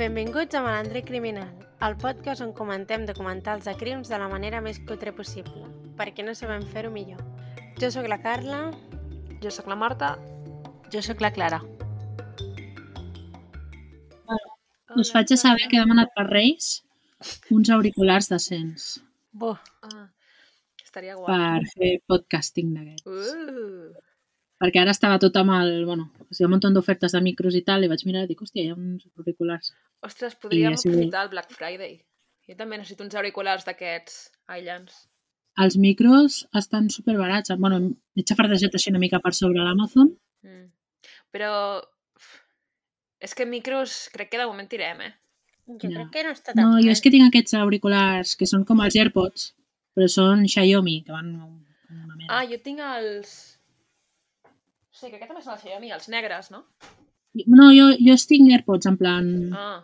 Benvinguts a Malandre Criminal, el podcast on comentem documentals de crims de la manera més cutre possible, perquè no sabem fer-ho millor. Jo sóc la Carla. Jo sóc la Marta. Jo sóc la Clara. Us faig a saber que hem anat per Reis uns auriculars decents Bo, Ah, estaria guai. per fer podcasting d'aquests. Uh, Perquè ara estava tot amb el... Bueno, o sigui, un munt d'ofertes de micros i tal, i vaig mirar i dic, hòstia, hi ha uns auriculars. ostres, podríem I aprofitar el Black Friday. Jo també necessito uns auriculars d'aquests aïllants. Els micros estan superbarats. Bueno, m'he xafardejat així una mica per sobre l'Amazon. Mm. Però... És que micros crec que de moment tirem, eh? jo Ja. crec que no està tan No, jo és que tinc aquests auriculars que són com els AirPods, però són Xiaomi, que van una merda. Ah, jo tinc els... Sí, que també són els Xiaomi, els negres, no? No, jo, jo els tinc AirPods en plan Ah.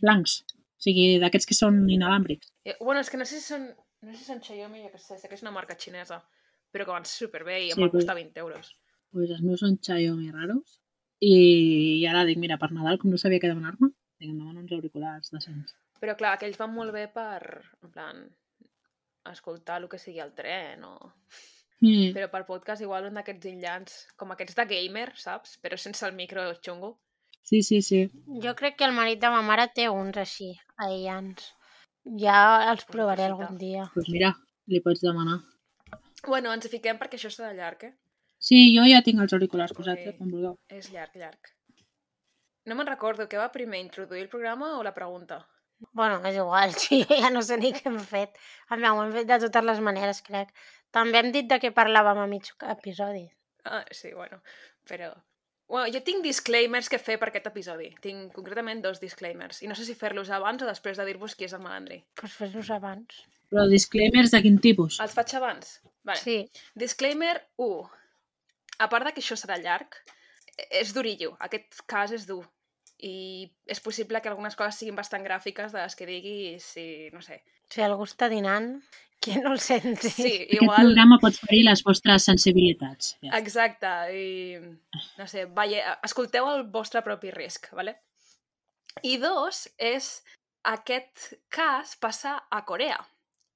blancs. O sigui, d'aquests que són inalàmbrics. Eh, Bueno, és que no sé si són... No sé si són Xiaomi, jo què sé, sé que és una marca xinesa, però que van superbé i em Sí, van pues- costar 20 euros. Pues els meus són Xiaomi raros. I, I ara dic, mira, per Nadal, com no sabia què demanar-me, dic, em demano uns auriculars decents. Però clar, aquells van molt bé per, en plan, escoltar el que sigui al tren o... Mm. Però per podcast igual un d'aquests aïllants, com aquests de gamer, saps? Però sense el micro xungo. Sí, sí, sí. Jo crec que el marit de ma mare té uns així, aïllants. Ja els provaré algun dia. Doncs pues mira, li pots demanar. Bueno, ens hi fiquem perquè això serà llarg, eh? Sí, jo ja tinc els auriculars posats, Ok. eh, com vulgueu. És llarg, llarg. No me'n recordo, què va primer, introduir el programa o la pregunta? Bueno, és igual, sí, ja no sé ni què hem fet. Aviam, ho hem fet de totes les maneres, crec. També hem dit de què parlàvem a mig episodi. Ah, sí, bueno, però... Bueno, jo tinc disclaimers que fer per aquest episodi. Tinc concretament dos disclaimers. I no sé si fer-los abans o després de dir-vos qui és el malandri. Doncs pues fes-los abans. Però disclaimers de quin tipus? Els faig abans? Vale. Sí, Disclaimer 1. A part de que això serà llarg, e- és durillo. Aquest cas és dur. I és possible que algunes coses siguin bastant gràfiques de les que digui si, no sé. si algú està dinant, que no el senti. Sí, Aquest igual... programa pot ferir les vostres sensibilitats. Ja. Exacte, i no sé, veie, escolteu el vostre propi risc, vale? I dos, és aquest cas passa a Corea.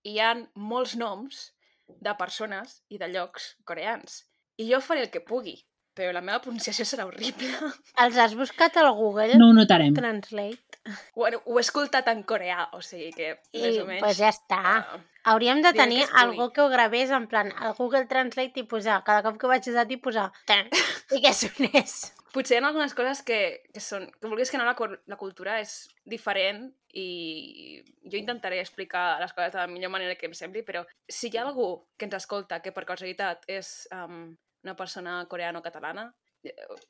Hi ha molts noms de persones i de llocs coreans. I jo faré el que pugui, però la meva pronunciació serà horrible. Els has buscat al Google No ho notarem. Translate? Bueno, ho he escoltat en coreà, o sigui que més I o menys... pues ja està. eh, Hauríem de tenir algú que ho gravés en plan al Google Translate i posar, cada cop que vaig usar i posar i que sonés. potser hi ha algunes coses que, que són... Que vulguis que no, la, la cultura és diferent i jo intentaré explicar les coses de la millor manera que em sembli, però si hi ha algú que ens escolta que per casualitat és um, una persona coreano-catalana, eh,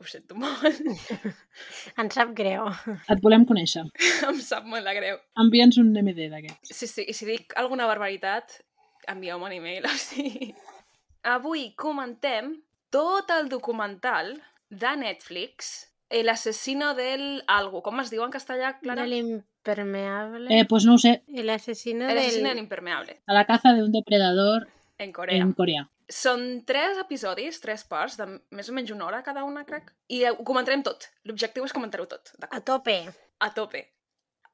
ho sento molt, Em sap greu. Et volem conèixer. em sap molt de greu. Envia'ns un MD d'aquests. Sí, sí, i si dic alguna barbaritat, envieu-me un e-mail, o sigui... Avui comentem tot el documental de Netflix, El asesino del algo. Com es diu en castellà, Clara? De l'impermeable Eh, pues no ho sé. i l'assassino El asesino del... del impermeable, A la caza de un depredador en Corea. en Corea. Són tres episodis, tres parts, de més o menys una hora cada una, crec. I ho comentarem tot. L'objectiu és comentar-ho tot, A tope. A tope.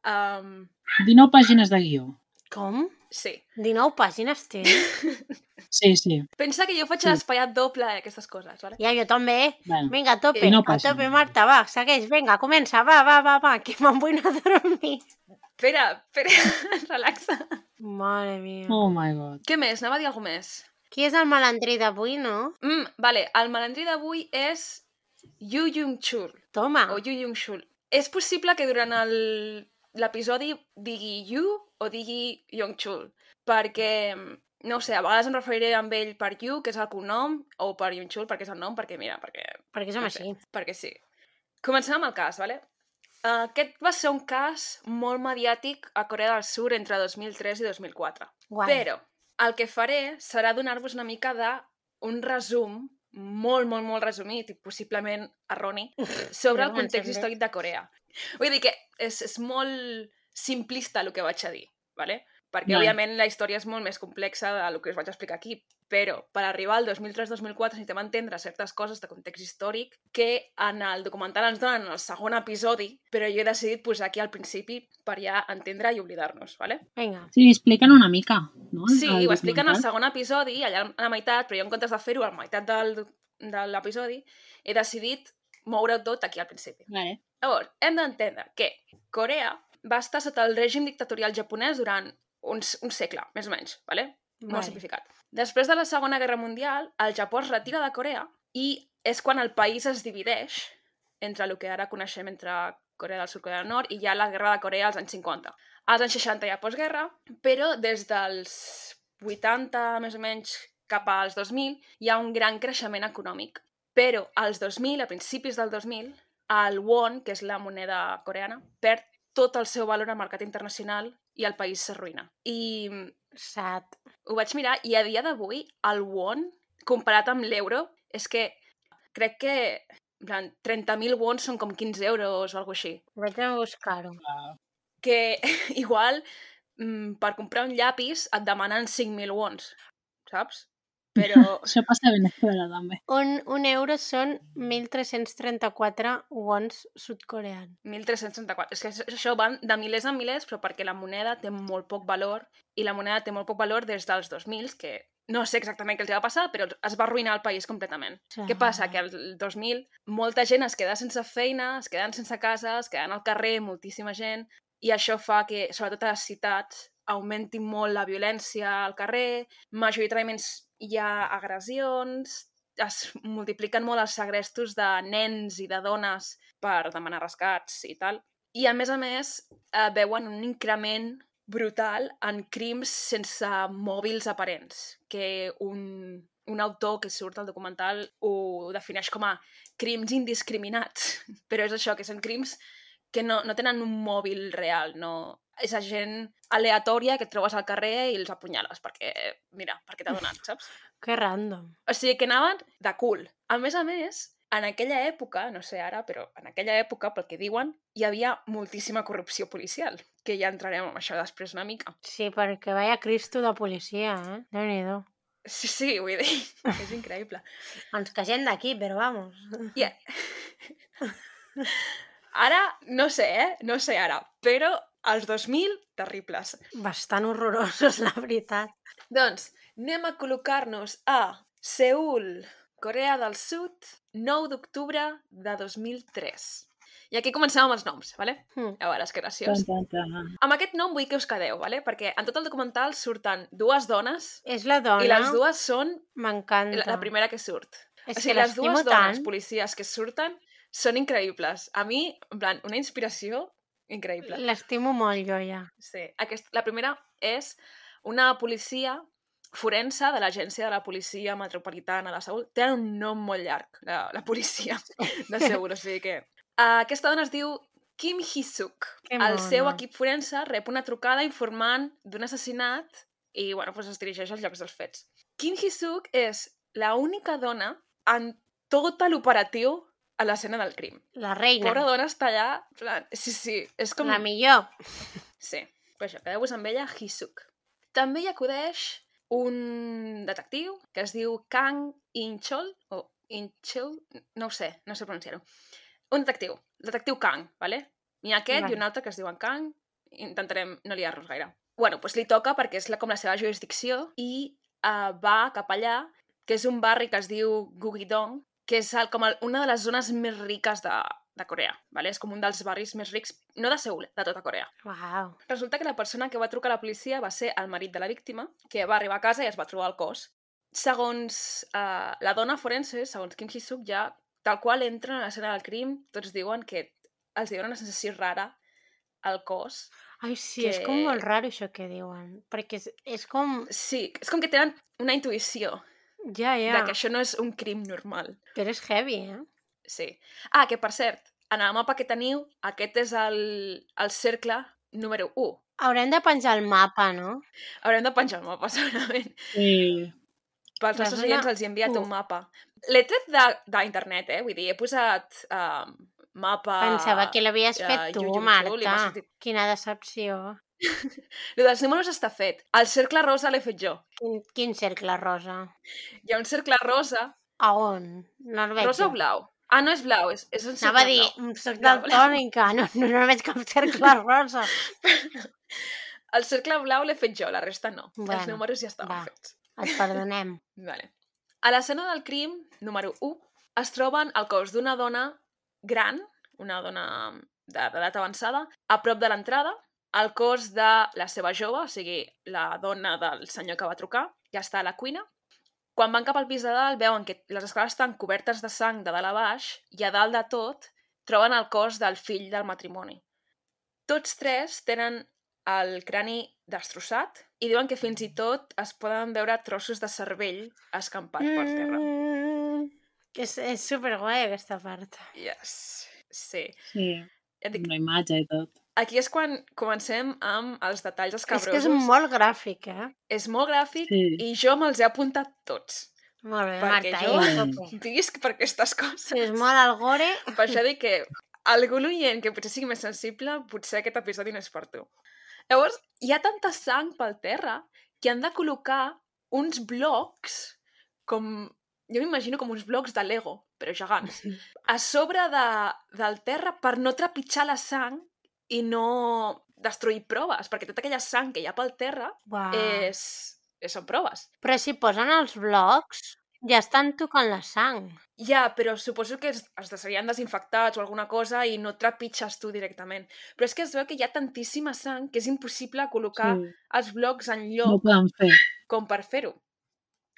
Um, 19 pàgines de guió. Com? sí. 19 pàgines té? Sí, sí. Pensa que jo faig Sí. l'espaiat doble i aquestes coses, vale? Ja, jo també. Bueno, Vinga, a tope, a tope, Marta, va, segueix, vinga, comença, va, va, va, va, que me'n vull anar a dormir. Espera, espera, relaxa. Mare mia. oh my god. Què més? Anava a dir alguna més. Qui és el malandrí d'avui, no? Mm, vale, el malandrí d'avui és Yu Jung-chul, Toma. o Yu Jung-chul. És possible que durant el- l'episodi digui Yu o digui Jung-chul, perquè, no ho sé, a vegades em referiré amb ell per Yu, que és el cognom, o per Jung-chul, perquè és el nom, perquè, mira, perquè, Perquè som no sé, així. perquè sí. Comencem amb el cas, vale? Uh, aquest va ser un cas molt mediàtic a Corea del Sur entre 2003 i 2004. Guai. Però el que faré serà donar-vos una mica de un resum molt, molt, molt resumit i possiblement erroni sobre el context històric de Corea. Vull dir que és, és molt simplista el que vaig a dir, ¿vale? Perquè Vale. òbviament la història és molt més complexa del que us vaig explicar aquí, Però per arribar al 2003-2004 necessitem entendre certes coses de context històric que en el documental ens donen en el segon episodi, però jo he decidit posar aquí al principi per ja entendre i oblidar-nos, ¿vale? Vinga. Sí, expliquen una mica, no? Sí, El ho expliquen al segon episodi, allà a la meitat, però jo en comptes de fer-ho a la meitat del, de l'episodi, he decidit moure tot aquí al principi. Vale. Llavors, hem d'entendre que Corea va estar sota el règim dictatorial japonès durant un, un segle, més o menys, ¿vale? molt Vale. simplificat. Després de la Segona Guerra Mundial, el Japó es retira de Corea i és quan el país es divideix entre el que ara coneixem entre Corea del Sud i Corea del Nord i ja la Guerra de Corea als anys 50. Als anys 60 hi ha postguerra, però des dels 80, més o menys, cap als 2000, hi ha un gran creixement econòmic. Però als 2000, a principis del 2000, el won, que és la moneda coreana, perd tot el seu valor al mercat internacional i el país s'arruïna. I Sad. ho vaig mirar i a dia d'avui el won, comparat amb l'euro, és que crec que en plan, 30.000 wons són com 15 euros o alguna així. Vaig a buscar-ho. Que igual mm, per comprar un llapis et demanen 5.000 wons, saps? Però Això passa a Venezuela, també. Un, un euro són 1.334 wons sud-coreans. 1.334. És que això- van de milers en milers, però perquè la moneda té molt poc valor i la moneda té molt poc valor des dels 2000, que no sé exactament què els va passar, però es va arruïnar el país completament. Què passa? Que el 2000 molta gent es queda sense feina, es queden sense casa, es queden al carrer, moltíssima gent, i això fa que, sobretot a les ciutats, augmenti molt la violència al carrer, majoritàriament hi ha agressions, es multipliquen molt els segrestos de nens i de dones per demanar rescats i tal. I, a més a més, eh, veuen un increment brutal en crims sense mòbils aparents, que un, un autor que surt al documental ho defineix com a crims indiscriminats. Però és això, que són crims que no, no tenen un mòbil real, no... És gent aleatòria que et trobes al carrer i els apunyales, perquè, mira, perquè t'ha donat, saps? Que random. O sigui, que anaven de cul. A més a més, en aquella època, no sé ara, però en aquella època, pel que diuen, hi havia moltíssima corrupció policial, que ja entrarem en això després una mica. Sí, perquè vaya Cristo de policia, eh? Déu-n'hi-do. Sí, sí, vull dir, és increïble. Ens queixem d'aquí, però vamos. I... Ara, no sé, eh? No sé ara, però als 2000, terribles. Bastant horrorosos, la veritat. Doncs anem a col·locar-nos a Seul, Corea del Sud, 9 d'octubre de 2003. I aquí comencem amb els noms, ¿vale? Hm. A veure, és graciós. Tan, tan, tan. Amb aquest nom vull que us quedeu, ¿vale? perquè en tot el documental surten dues dones És la dona. i les dues són M'encanta. la, la primera que surt. És o que sigui, les l'estimo dues dones tant. policies que surten són increïbles. A mi, en plan, una inspiració increïble. L'estimo molt, jo, ja. Sí. Aquest, la primera és una policia forense de l'agència de la policia metropolitana de Seul. Té un nom molt llarg, la, la policia de Seul, o sigui que... Uh, aquesta dona es diu Kim Hee-suk. El seu equip forense rep una trucada informant d'un assassinat i, bueno, doncs es dirigeix als llocs dels fets. Kim Hee-suk és la única dona en tot l'operatiu a l'escena del crim. La reina. Pobra dona està allà... plan, Sí, sí, és com... La millor. Sí, per això, quedeu-vos amb ella, Hisuk. També hi acudeix un detectiu que es diu Kang Inchol, o Inchol, no ho sé, no sé pronunciar-ho. Un detectiu, detectiu Kang, vale? N'hi ha aquest Vale. i un altre que es diuen Kang, intentarem no liar-nos gaire. Bueno, doncs li toca perquè és la, com la seva jurisdicció i uh, va cap allà, que és un barri que es diu Gugidong, que és el, com el, una de les zones més riques de, de Corea, vale? és com un dels barris més rics, no de Seul, de tota Corea. Uau. Resulta que la persona que va trucar a la policia va ser el marit de la víctima, que va arribar a casa i es va trobar el cos. Segons uh, la dona forense, segons Kim Hee-suk, ja tal qual entren a l'escena del crim, tots diuen que els diuen una sensació rara al cos. Ai, sí, és com Que- molt raro això que diuen. Perquè és, és com... Sí, és com que tenen una intuïció Ja, yeah. ja. de que això no és un crim normal. Però és heavy, eh? Sí. Ah, que per cert, en el mapa que teniu, aquest és el, el cercle número 1. Haurem de penjar el mapa, no? Haurem de penjar el mapa, segurament. Sí. Pels La zona nostres oients els he enviat u. un mapa. L'he tret d'internet, eh? Vull dir, he posat uh, mapa... Pensava que l'havies eh, fet tu, YouTube, Marta. sortit- Quina decepció. Lo dels números està fet. El cercle rosa l'he fet jo. Quin, quin cercle rosa? Hi ha un cercle rosa. A on? No el veig. Rosa o blau? Ah, no és blau, és, és un cercle Anava a dir, blau. "Mm, soc Blau, blau. daltònica, no, no, no veig cap cercle rosa. El cercle blau l'he fet jo, la resta no. Bueno, Els números ja estaven va. fets. Et perdonem. Vale. A l'escena del crim, número 1, es troben el cos d'una dona gran, una dona de- d'edat avançada, a prop de l'entrada, el cos de la seva jove, o sigui, la dona del senyor que va trucar, ja està a la cuina. Quan van cap al pis de dalt, veuen que les escales estan cobertes de sang de dalt a baix i a dalt de tot troben el cos del fill del matrimoni. Tots tres tenen el crani destrossat i diuen que fins i tot es poden veure trossos de cervell escampats per terra. Mm, que és, és superguai aquesta part. Yes. Sí. Sí, Ja dic, la imatge i tot. Aquí és quan comencem amb els detalls És escabrosos. que és molt gràfic, eh? és molt gràfic Sí. i jo me'ls he apuntat tots. Molt bé, Perquè Marta, jo- eh? Visc per aquestes coses. Si és molt al gore... Per això dic que algú l'oient que potser sigui més sensible, potser aquest episodi no és per tu. Llavors, hi ha tanta sang pel terra que han de col·locar uns blocs com... Jo m'imagino com uns blocs de Lego, però gegants, a sobre de, del terra per no trepitjar la sang i no destruir proves, perquè tota aquella sang que hi ha pel terra Uau. és, és, són proves. Però si posen els blocs, ja estan tocant la sang. Ja, però suposo que es, es serien desinfectats o alguna cosa i no trepitges tu directament. Però és que es veu que hi ha tantíssima sang que és impossible col·locar Sí. els blocs en No lloc ho poden fer. com per fer-ho.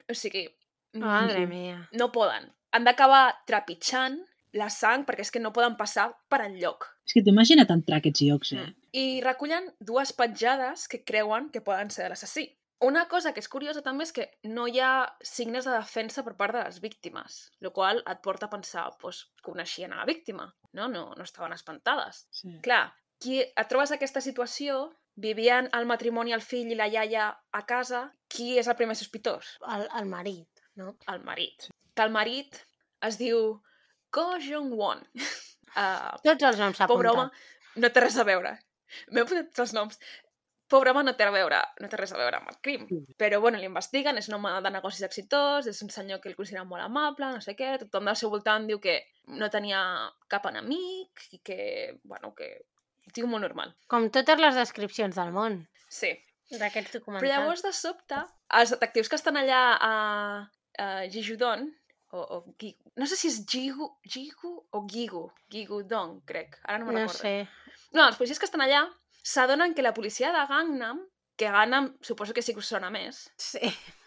O sigui, Madre sí. mia. no poden. Han d'acabar trepitjant la sang perquè és que no poden passar per enlloc. És que t'imagina't entrar a aquests llocs, eh? I recullen dues petjades que creuen que poden ser de l'assassí. Una cosa que és curiosa també és que no hi ha signes de defensa per part de les víctimes, el qual et porta a pensar, doncs, coneixien a la víctima, no? No, no estaven espantades. Sí. Clar, qui et trobes aquesta situació, vivien el matrimoni, el fill i la iaia a casa, qui és el primer sospitós? El, el marit, no? El marit. Que el marit es diu Ko Jong-won. Uh, Tots els noms s'ha pobre home, no té res a veure. M'he apuntat tots els noms. Pobre home no té, a veure, no té res a veure amb el crim. Però, bueno, l'investiguen, és un home de negocis exitós, és un senyor que el considera molt amable, no sé què, tothom del seu voltant diu que no tenia cap enemic i que, bueno, que... Tio molt normal. Com totes les descripcions del món Sí. d'aquests documentals. Però llavors, de sobte, els detectius que estan allà a, a Jijudon, o, o Gi- no sé si és Jigu, Jigu o Gigu, Gigudong, crec, ara no me'n No recordo. sé. No, els policies que estan allà s'adonen que la policia de Gangnam, que Gangnam suposo que sí que us sona més, Sí.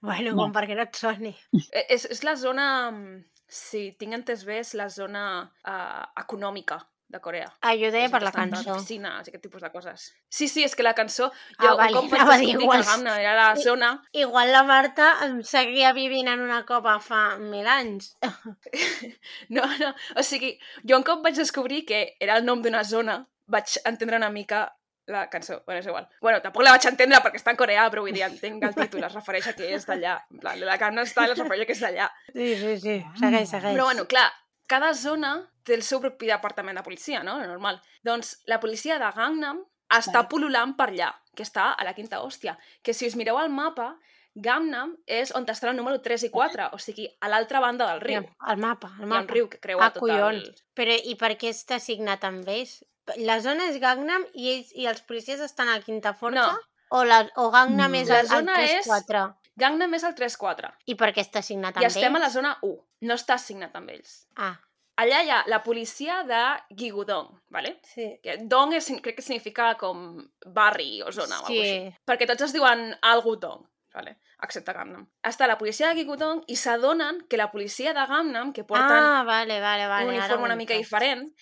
Bueno, No. com perquè no et soni. eh, és, és la zona, mm, si tinc entès bé, és la zona uh, econòmica de Corea. Ah, jo deia per la cançó. Oficines aquest tipus de coses. Sí, sí, és que la cançó... Ah, Jo vale, un cop vaig dir igual. que era la I- zona... Igual la Marta em seguia vivint en una copa fa mil anys. No, no, o sigui, jo un cop vaig descobrir que era el nom d'una zona, vaig entendre una mica la cançó, bueno, és igual. Bueno, tampoc la vaig entendre perquè està en coreà, però vull dir, entenc el títol, es refereix a que és d'allà. En plan, la Gangnam Style es refereix a que és d'allà. Sí, sí, sí. Segueix, segueix. Però bueno, clar, cada zona té el seu propi departament de policia, no? Normal. Doncs la policia de Gangnam està Vale. pol·lulant per allà, que està a la quinta hòstia. Que si us mireu al mapa, Gangnam és on està el número 3 i 4, o sigui, a l'altra banda del riu. El mapa, el Hi ha mapa. un riu que creua Ah, tot collons. el... Però i per què està signat amb ells? La zona és Gangnam i, ells, i els policies estan a Quinta Força? No. O, la, o Gangnam No. és La el, el zona és 3-4? Gangnam és el 3-4. I per què està signat amb I estem a la ells? zona 1. No està signat amb ells. Ah, Allà hi ha la policia de Gigudong, ¿vale? sí. Que Dong és, crec que significa com barri o zona o Sí. alguna així. Perquè tots es diuen algú Dong, ¿vale? excepte Gangnam. Està la policia de Gigudong i s'adonen que la policia de Gangnam, que porten Ah, vale, vale, vale. un uniforme una mica diferent,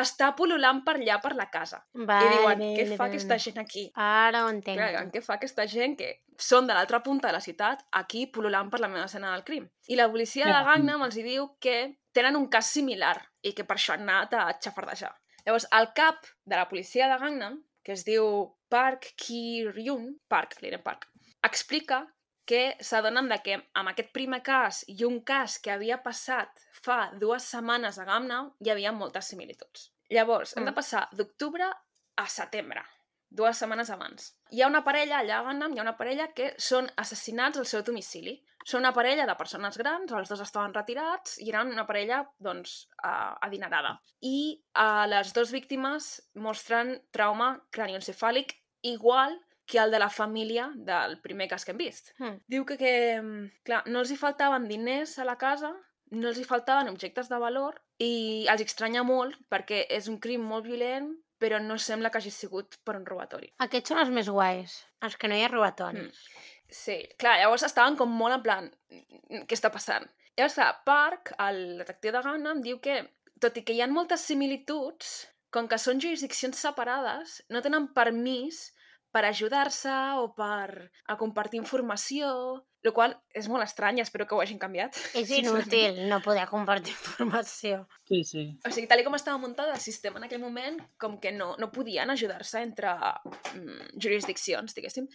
està pol·lulant per allà, per la casa. Vale, I diuen, què fa vale. aquesta gent aquí? Ara ho entenc. Clar, què fa aquesta gent que són de l'altra punta de la ciutat aquí pol·lulant per la meva escena del crim? I la policia de. Gangnam els hi diu que tenen un cas similar i que per això han anat a xafardejar. Llavors, el cap de la policia de Gangnam, que es diu Park Ki-ryun, Park, li direm Park, explica que s'adonen de que amb aquest primer cas i un cas que havia passat fa dues setmanes a Gangnam hi havia moltes similituds. Llavors, hem de Mm. passar d'octubre a setembre. Dues setmanes abans. Hi ha una parella, allà a Gannam, hi ha una parella que són assassinats al seu domicili. Són una parella de persones grans, els dos estaven retirats i eren una parella, doncs, uh, adinerada. I uh, les dues víctimes mostren trauma cranioencefàlic igual que el de la família del primer cas que hem vist. Hmm. Diu que, que, mm, clar, no els hi faltaven diners a la casa, no els hi faltaven objectes de valor i els estranya molt perquè és un crim molt violent però no sembla que hagi sigut per un robatori. Aquests són els més guais, els que no hi ha robatori. Mm. Sí, clar, llavors estaven com molt en plan, "Mm, què està passant? Llavors, clar, Park, el detectiu de Gannam, diu que, tot i que hi ha moltes similituds, com que són jurisdiccions separades, no tenen permís per ajudar-se o per a compartir informació, el qual és molt estrany, espero que ho hagin canviat. És inútil no poder compartir informació. Sí, sí. O sigui, tal i com estava muntat el sistema en aquell moment, com que no, no podien ajudar-se entre mm, jurisdiccions, diguéssim.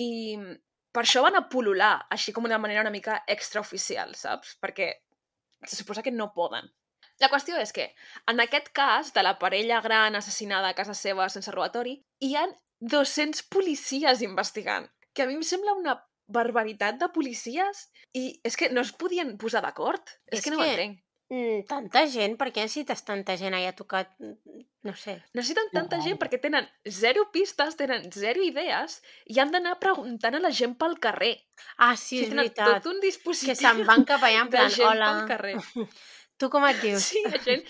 I per això van a pol·lular, així com d'una manera una mica extraoficial, saps? Perquè se suposa que no poden. La qüestió és que, en aquest cas de la parella gran assassinada a casa seva sense robatori, hi han 200 policies investigant, que a mi em sembla una barbaritat de policies i és que no es podien posar d'acord. És, És que no que- ho entenc. Mm, tanta gent? Per què necessites tanta gent allà tocat? Mm, No sé. Necessiten tanta Clar. gent perquè tenen zero pistes, tenen zero idees i han d'anar preguntant a la gent pel carrer. Ah, O sí, sigui, és tenen veritat. tot un dispositiu Que se'n van cap allà en plan, gent hola, pel carrer. tu com et dius? Sí, gent,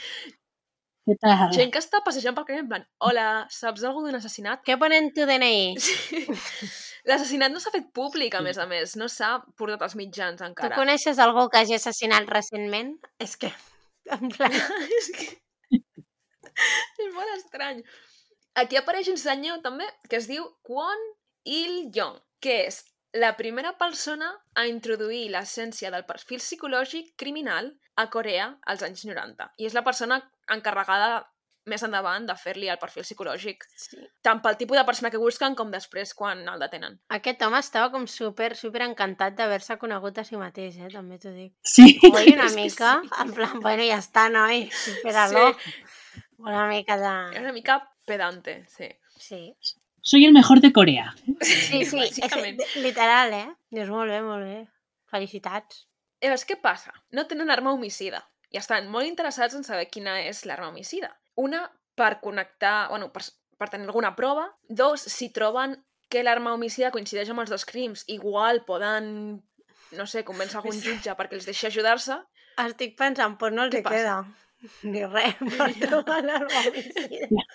Què tal? gent que està passejant pel carrer en plan, hola, saps algú d'un assassinat? Què ponen tu DNI? Sí. L'assassinat no s'ha fet públic, a Sí. més a més. No s'ha portat als mitjans Tu encara. coneixes algú que hagi assassinat recentment? És que, en plan... és que... és molt estrany. Aquí apareix un senyor també que es diu Kwon Il-yong, que és la primera persona a introduir l'essència del perfil psicològic criminal a Corea als anys 90. I és la persona encarregada més endavant de fer-li el perfil psicològic, Sí. tant pel tipus de persona que busquen com després quan el detenen. Aquest home estava com super, super encantat d'haver-se conegut a si mateix, eh? També t'ho dic. Sí. Oi, una mica, sí. en plan, bueno, ja està, noi, supera-lo. Una mica de... És una mica pedante, sí. Sí, Soy el mejor de Corea. sí, sí, és, literal, eh? Dius, molt bé, molt bé. Felicitats. Llavors, què passa? No tenen arma homicida i estan molt interessats en saber quina és l'arma homicida. Una, per connectar, bueno, per, per tenir alguna prova. Dos, si troben que l'arma homicida coincideix amb els dos crims, igual poden, no sé, convèncer algun jutge perquè els deixi ajudar-se. Estic pensant, pues no els hi queda. Ni res, per trobar l'arma homicida.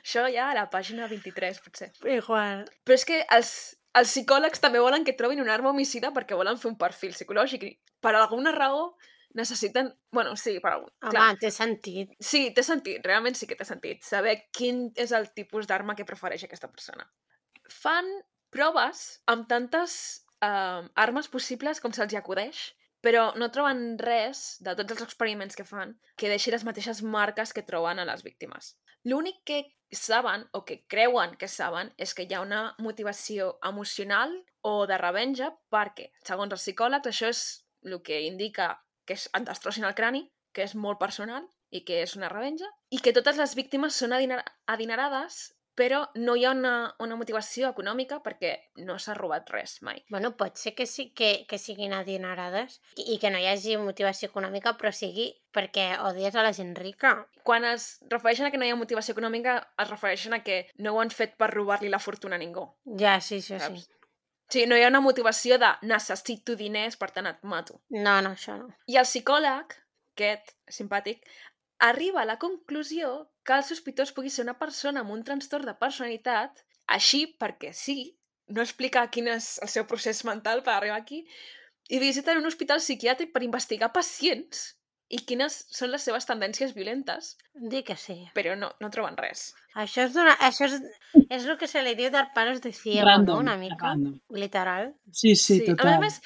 Això ja a la pàgina 23, potser. Igual. Però és que els, els psicòlegs també volen que trobin una arma homicida perquè volen fer un perfil psicològic i per alguna raó necessiten... Bueno, sí, per algun... Home, clar, té sentit. Sí, té sentit, realment sí que té sentit. Saber quin és el tipus d'arma que prefereix aquesta persona. Fan proves amb tantes uh, armes possibles com se'ls acudeix, però no troben res de tots els experiments que fan que deixi les mateixes marques que troben a les víctimes. L'únic que saben, o que creuen que saben, és que hi ha una motivació emocional o de revenja perquè, segons els psicòlegs, això és el que indica que es, et destrossin el crani, que és molt personal i que és una revenja, i que totes les víctimes són adinar adinerades, però no hi ha una, una motivació econòmica perquè no s'ha robat res mai. Bueno, pot ser que, sí, que, que siguin adinerades i, i que no hi hagi motivació econòmica, però sigui perquè odies a la gent rica. Quan es refereixen a que no hi ha motivació econòmica, es refereixen a que no ho han fet per robar-li la fortuna a ningú. Ja, sí, això sí. Saps? O sigui, no hi ha una motivació de necessito diners, per tant et mato. No, no, això no. I el psicòleg, aquest simpàtic, arriba a la conclusió que el sospitós pugui ser una persona amb un trastorn de personalitat, així perquè sí, no explica quin és el seu procés mental per arribar aquí, i visiten un hospital psiquiàtric per investigar pacients i quines són les seves tendències violentes, Dic que sí. però no, no troben res. Això és, d'una, això és, és el que se li diu dar palos de ciego, Random. no? Una mica. Random. Literal. Sí, sí, A total. més a més,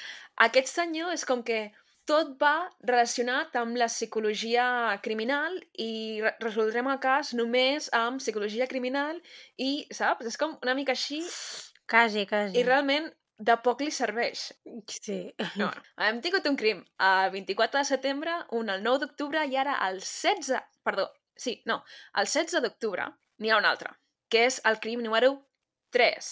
aquest senyor és com que tot va relacionat amb la psicologia criminal i re- resoldrem el cas només amb psicologia criminal i, saps? És com una mica així Quasi, quasi. i realment de poc li serveix. Sí. No, hem tingut un crim el 24 de setembre, un el 9 d'octubre i ara el 16... Perdó, sí, no, el 16 d'octubre n'hi ha un altre. que és el crim número 3,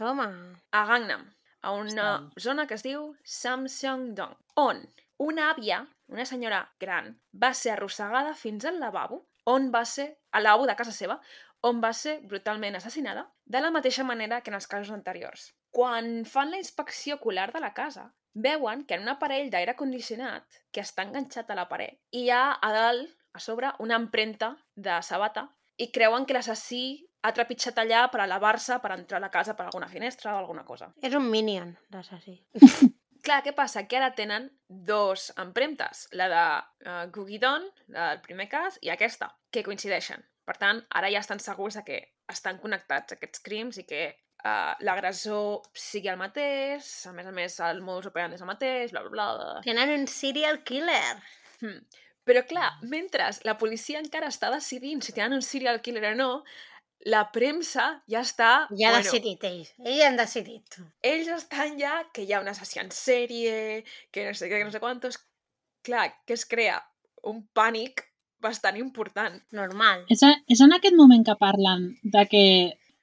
Toma. a Gangnam, a una Ostres. zona que es diu Samseong-dong, on una àvia, una senyora gran, va ser arrossegada fins al lavabo, on va ser, al lavabo de casa seva, on va ser brutalment assassinada, de la mateixa manera que en els casos anteriors. Quan fan la inspecció ocular de la casa, veuen que en un aparell d'aire condicionat que està enganxat a la paret hi ha a dalt, a sobre, una empremta de sabata i creuen que l'assassí ha trepitjat allà per elevar-se, per entrar a la casa per alguna finestra o alguna cosa. És un minion, l'assassí. Clar, què passa? Que ara tenen dos empremtes, la de uh, Gugidon, la del primer cas, i aquesta, que coincideixen. Per tant, ara ja estan segurs de que estan connectats aquests crims i que uh, l'agressor sigui el mateix, a més a més el modus operandi és el mateix, bla, bla, bla. Tenen un serial killer. Hmm. Però clar, mentre la policia encara està decidint si tenen un serial killer o no, la premsa ja està... Ja ha decidit ells. Ells han decidit. ells estan ja que hi ha un assassí en sèrie, que no sé què, que no sé quantos... Clar, que es crea un pànic bastant important. Normal. És, a, és en aquest moment que parlen de que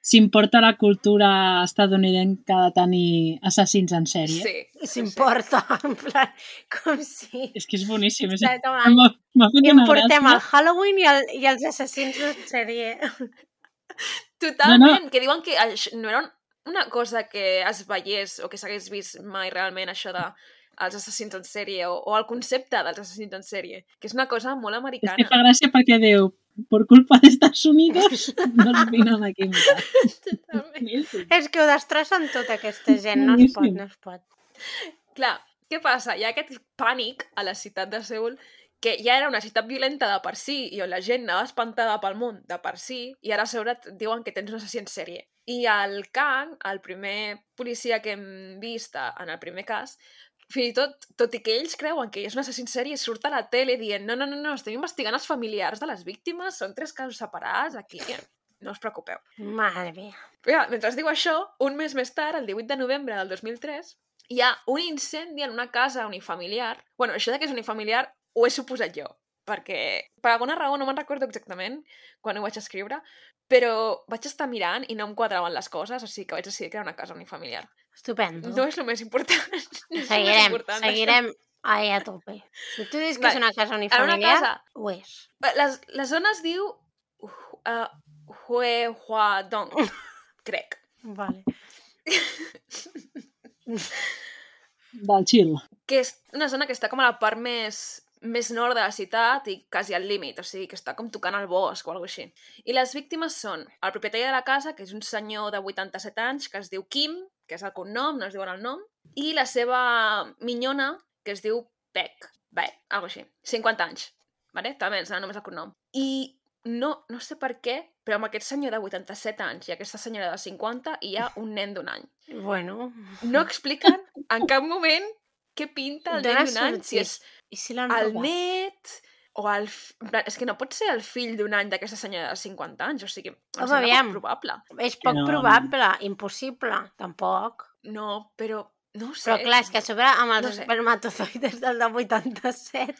s'importa la cultura estadounidenca de tenir assassins en sèrie? Sí. S'importa, en plan, com si... És que és boníssim. És... M'ha m'ha fet una Importem gràcia. el Halloween i, el, i els assassins de sèrie. Totalment, que diuen que no era un- una cosa que es veiés o que s'hagués vist mai realment, això de els assassins en sèrie o, o el concepte dels assassins en sèrie, que és una cosa molt És americana. que fa gràcia perquè diu, por culpa de Estados Unidos nos vienen aquí. És que ho destrossen tot, aquesta gent. No es pot, no es pot. Clar, què passa? Hi ha aquest pànic a la ciutat de Seul que ja era una ciutat violenta de per si i on la gent anava espantada pel món de per si i ara a sobre diuen que tens un assassí en sèrie. I el Kang, el primer policia que hem vist en el primer cas, fins i tot, tot i que ells creuen que és un assassí en sèrie, surt a la tele dient no, no, no, no, estem investigant els familiars de les víctimes, són tres casos separats, aquí, no us preocupeu. Madre mia. Però, mentre es diu això, un mes més tard, el 18 de novembre del 2003, hi ha un incendi en una casa unifamiliar. bueno, això de que és unifamiliar ho he suposat jo, perquè per alguna raó no me'n recordo exactament quan ho vaig escriure, però vaig estar mirant i no em quadraven les coses, o sigui que vaig decidir que era una casa unifamiliar. Estupendo. No és el més important. No seguirem, important seguirem ahí a tope. Si tu dius que Vale. és una casa unifamiliar, casa, ho és. la, la zona es diu uh, Hue Hua Dong, crec. Vale. Del chill. que és una zona que està com a la part més, més nord de la ciutat i quasi al límit, o sigui, que està com tocant el bosc o alguna així. I les víctimes són el propietari de la casa, que és un senyor de 87 anys, que es diu Kim, que és el cognom, no es diuen el nom, i la seva minyona, que es diu Peck. Bé, alguna així. 50 anys. Vale? També ens només el cognom. I no, no sé per què, però amb aquest senyor de 87 anys i aquesta senyora de 50 hi ha un nen d'un any. Bueno, No expliquen en cap moment què pinta el nen d'un any, si és i si el net o el... f- en plan, És que no pot ser el fill d'un any d'aquesta senyora de 50 anys, o sigui, em Home, sembla aviam. poc probable. És poc no, no. probable, impossible, tampoc. No, però no ho sé. Però clar, és que a sobre amb els No sé. espermatozoides del de 87,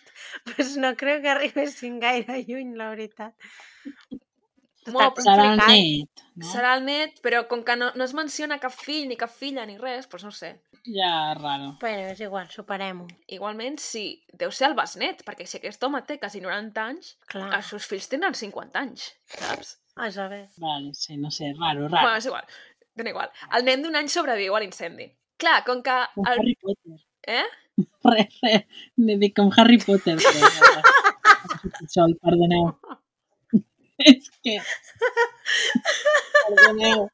doncs no crec que arribessin gaire lluny, la veritat. Molt Serà el net, no? Serà el net, però com que no, no es menciona cap fill ni cap filla ni res, doncs no ho sé. Ja, raro. Bueno, és igual, superem-ho. Igualment, sí, deu ser el besnet, perquè si aquest home té quasi 90 anys, Clar, els seus fills tenen 50 anys, saps? a saber. Vale, sí, no sé, raro, Bueno, raro. és igual, dona igual. El nen d'un any sobreviu a l'incendi. Clar, com que... Com El... Harry Potter. Eh? Res, res. Ne dic com Harry Potter. Però... Sol, perdoneu. És que... Perdoneu.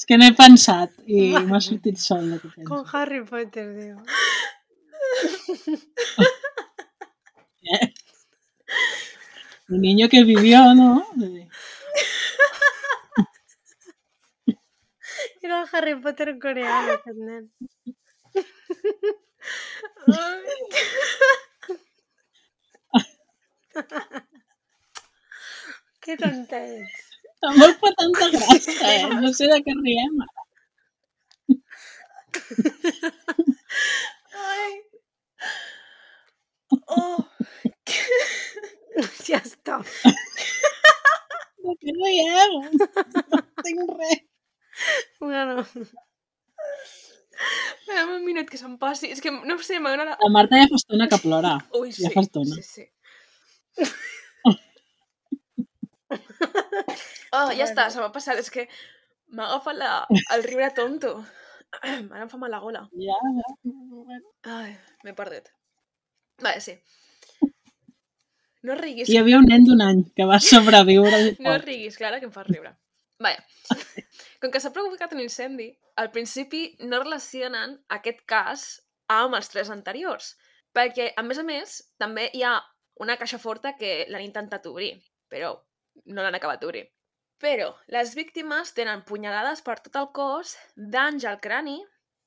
És que no he pensat i m'ha sortit sol de que Com. Harry Potter, diu. Eh? El niño que vivió, ¿no? Era Harry Potter coreano, nen. Que tonta ets. Tampoc fa tanta gràcia, eh? No sé de què riem. Ai. Oh, Ja està. De què riem? Dame un minut que se'm passi. És que no sé, m'agrada... La Marta ja fa estona que plora. Ui, sí. Ja fa estona. Sí, sí. oh, ja està, se m'ha passat. És que m'ha agafat la... el riure tonto. Ara em fa mal la gola. Ja, ja. Ai, m'he perdut. Vale, sí. No riguis. Hi havia un nen d'un any que va sobreviure. No riguis, Clara, que em fas riure. Vaja. Com que s'ha provocat un incendi, al principi no relacionen aquest cas amb els tres anteriors. Perquè, a més a més, també hi ha una caixa forta que l'han intentat obrir, però no l'han acabat d'obrir. Però les víctimes tenen punyalades per tot el cos, danys al crani,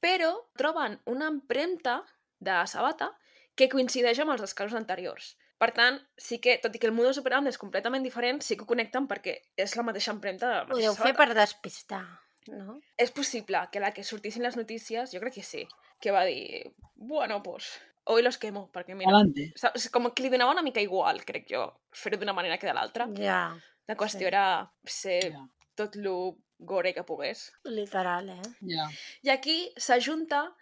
però troben una empremta de sabata que coincideix amb els dos casos anteriors. Per tant, sí que, tot i que el modus operandi és completament diferent, sí que ho connecten perquè és la mateixa empremta de la mateixa deu fer per despistar, no? És possible que la que sortissin les notícies, jo crec que sí, que va dir, bueno, pues, hoy los quemo, perquè mira, Adelante. saps? com que li donava una mica igual, crec jo, fer-ho d'una manera que de l'altra. Ja, La qüestió sí. era ser Ja, tot lo gore que pogués. literal, eh? ja. I aquí s'ajunta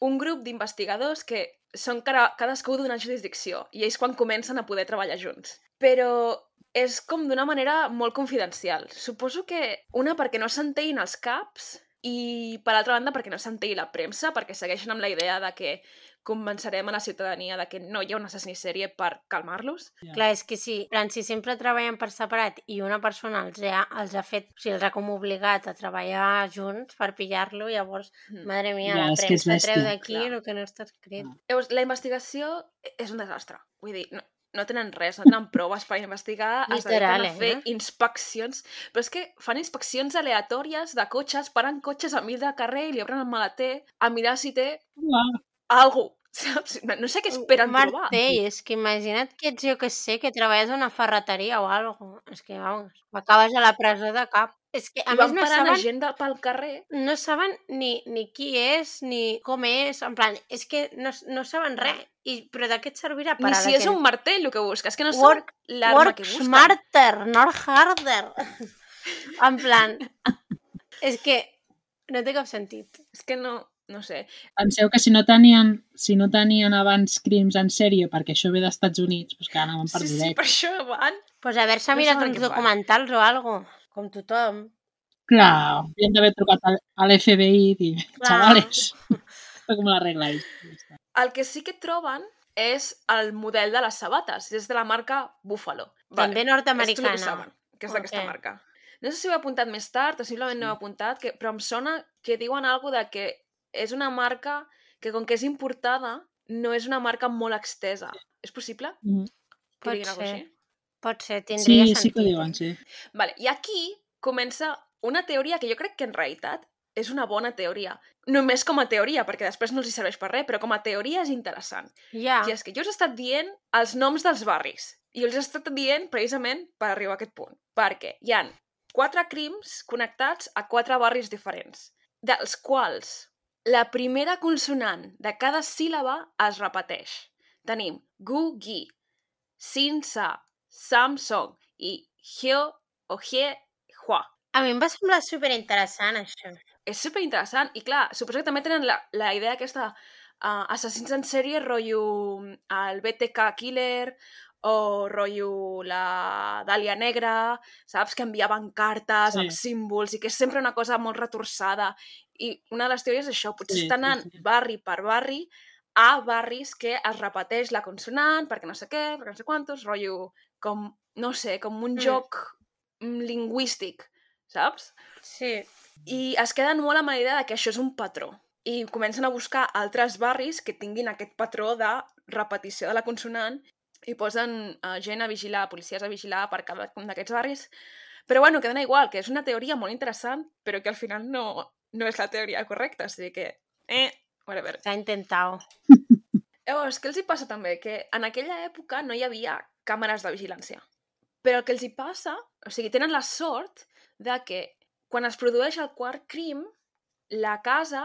un grup d'investigadors que són cadascú d'una jurisdicció i ells quan comencen a poder treballar junts. Però és com d'una manera molt confidencial. Suposo que una perquè no s'enteïn els caps i per altra banda perquè no s'enteï la premsa, perquè segueixen amb la idea de que convencerem a la ciutadania de que no hi ha un assassí sèrie per calmar-los. ja. Clar, és que si, en plan, si sempre treballen per separat i una persona els ha, els ha fet, o sigui, els ha com obligat a treballar junts per pillar-lo, llavors, Mm. madre mia, Ja, la premsa treu d'aquí el que no està escrit. Ah. Llavors, la investigació és un desastre. Vull dir, no, no tenen res, no tenen proves per investigar, es dediquen a fer eh? inspeccions, però és que fan inspeccions aleatòries de cotxes, paren cotxes al mig del carrer i li obren el maleter a mirar si té Uah, algú, saps? No, sé què esperen un trobar. martell, és que imagina't que ets, jo que sé, que treballes a una ferreteria o algo. És que, vamos, acabes a la presó de cap. És que, a I més, no saben, gent de, pel carrer. no saben ni, ni qui és, ni com és, en plan, és que no, no saben res. I, però de què et servirà Ni parar si és un martell el que busques, que no Work- sap l'arma que Work busquen. smarter, not harder. en plan, és que no té cap sentit. És que no, no sé. Penseu que si no tenien, si no tenien abans crims en sèrie, perquè això ve d'Estats Units, doncs que anaven per Sí, sí, direct. per això van. Pues haver-se No mirat fan. documentals o algo, com tothom. Clar, havien d'haver trucat al, a l'FBI i dir, Clar. chavales, com la arregláis. Ja està. El que sí que troben és el model de les sabates, és de la marca Buffalo. També És el nord-americana. que saben, que és d'aquesta Ok. marca. No sé si ho he apuntat més tard o simplement no ho he apuntat, que, però em sona que diuen alguna de que és una marca que com que és importada no és una marca molt extesa. És possible Mhm. que Pot diguin ser. Pot ser, tindria Sí, sentit. sí que diuen, sí. Vale, I aquí comença una teoria que jo crec que en realitat és una bona teoria. Només com a teoria, perquè després no els hi serveix per res, però com a teoria és interessant. Ja, I és que jo us he estat dient els noms dels barris. I els he estat dient precisament per arribar a aquest punt. Perquè hi han quatre crims connectats a quatre barris diferents, dels quals la primera consonant de cada síl·laba es repeteix. Tenim gu, gi, sin, sa, sam, song i hyo o hie, hua. a mi em va semblar superinteressant, això. És superinteressant i clar, suposo que també tenen la, la idea aquesta uh, assassins en sèrie, rotllo mm, el BTK Killer o rotllo la Dàlia Negra, saps? Que enviaven cartes Sí. amb símbols i que és sempre una cosa molt retorçada. I una de les teories és això, potser Sí, estan sí, anant sí. barri per barri a barris que es repeteix la consonant, perquè no sé què, perquè no sé quantos, rotllo com, no sé, com un Mm. joc mm, lingüístic, saps? Sí. I es queden molt amb la idea de que això és un patró. I comencen a buscar altres barris que tinguin aquest patró de repetició de la consonant i posen uh, gent a vigilar, policies a vigilar per cada un d'aquests barris. Però bueno, que dona igual, que és una teoria molt interessant, però que al final no, no és la teoria correcta, o sigui que... Eh, whatever. S'ha intentat. Llavors, què els hi passa també? Que en aquella època no hi havia càmeres de vigilància. Però el que els hi passa, o sigui, tenen la sort de que quan es produeix el quart crim, la casa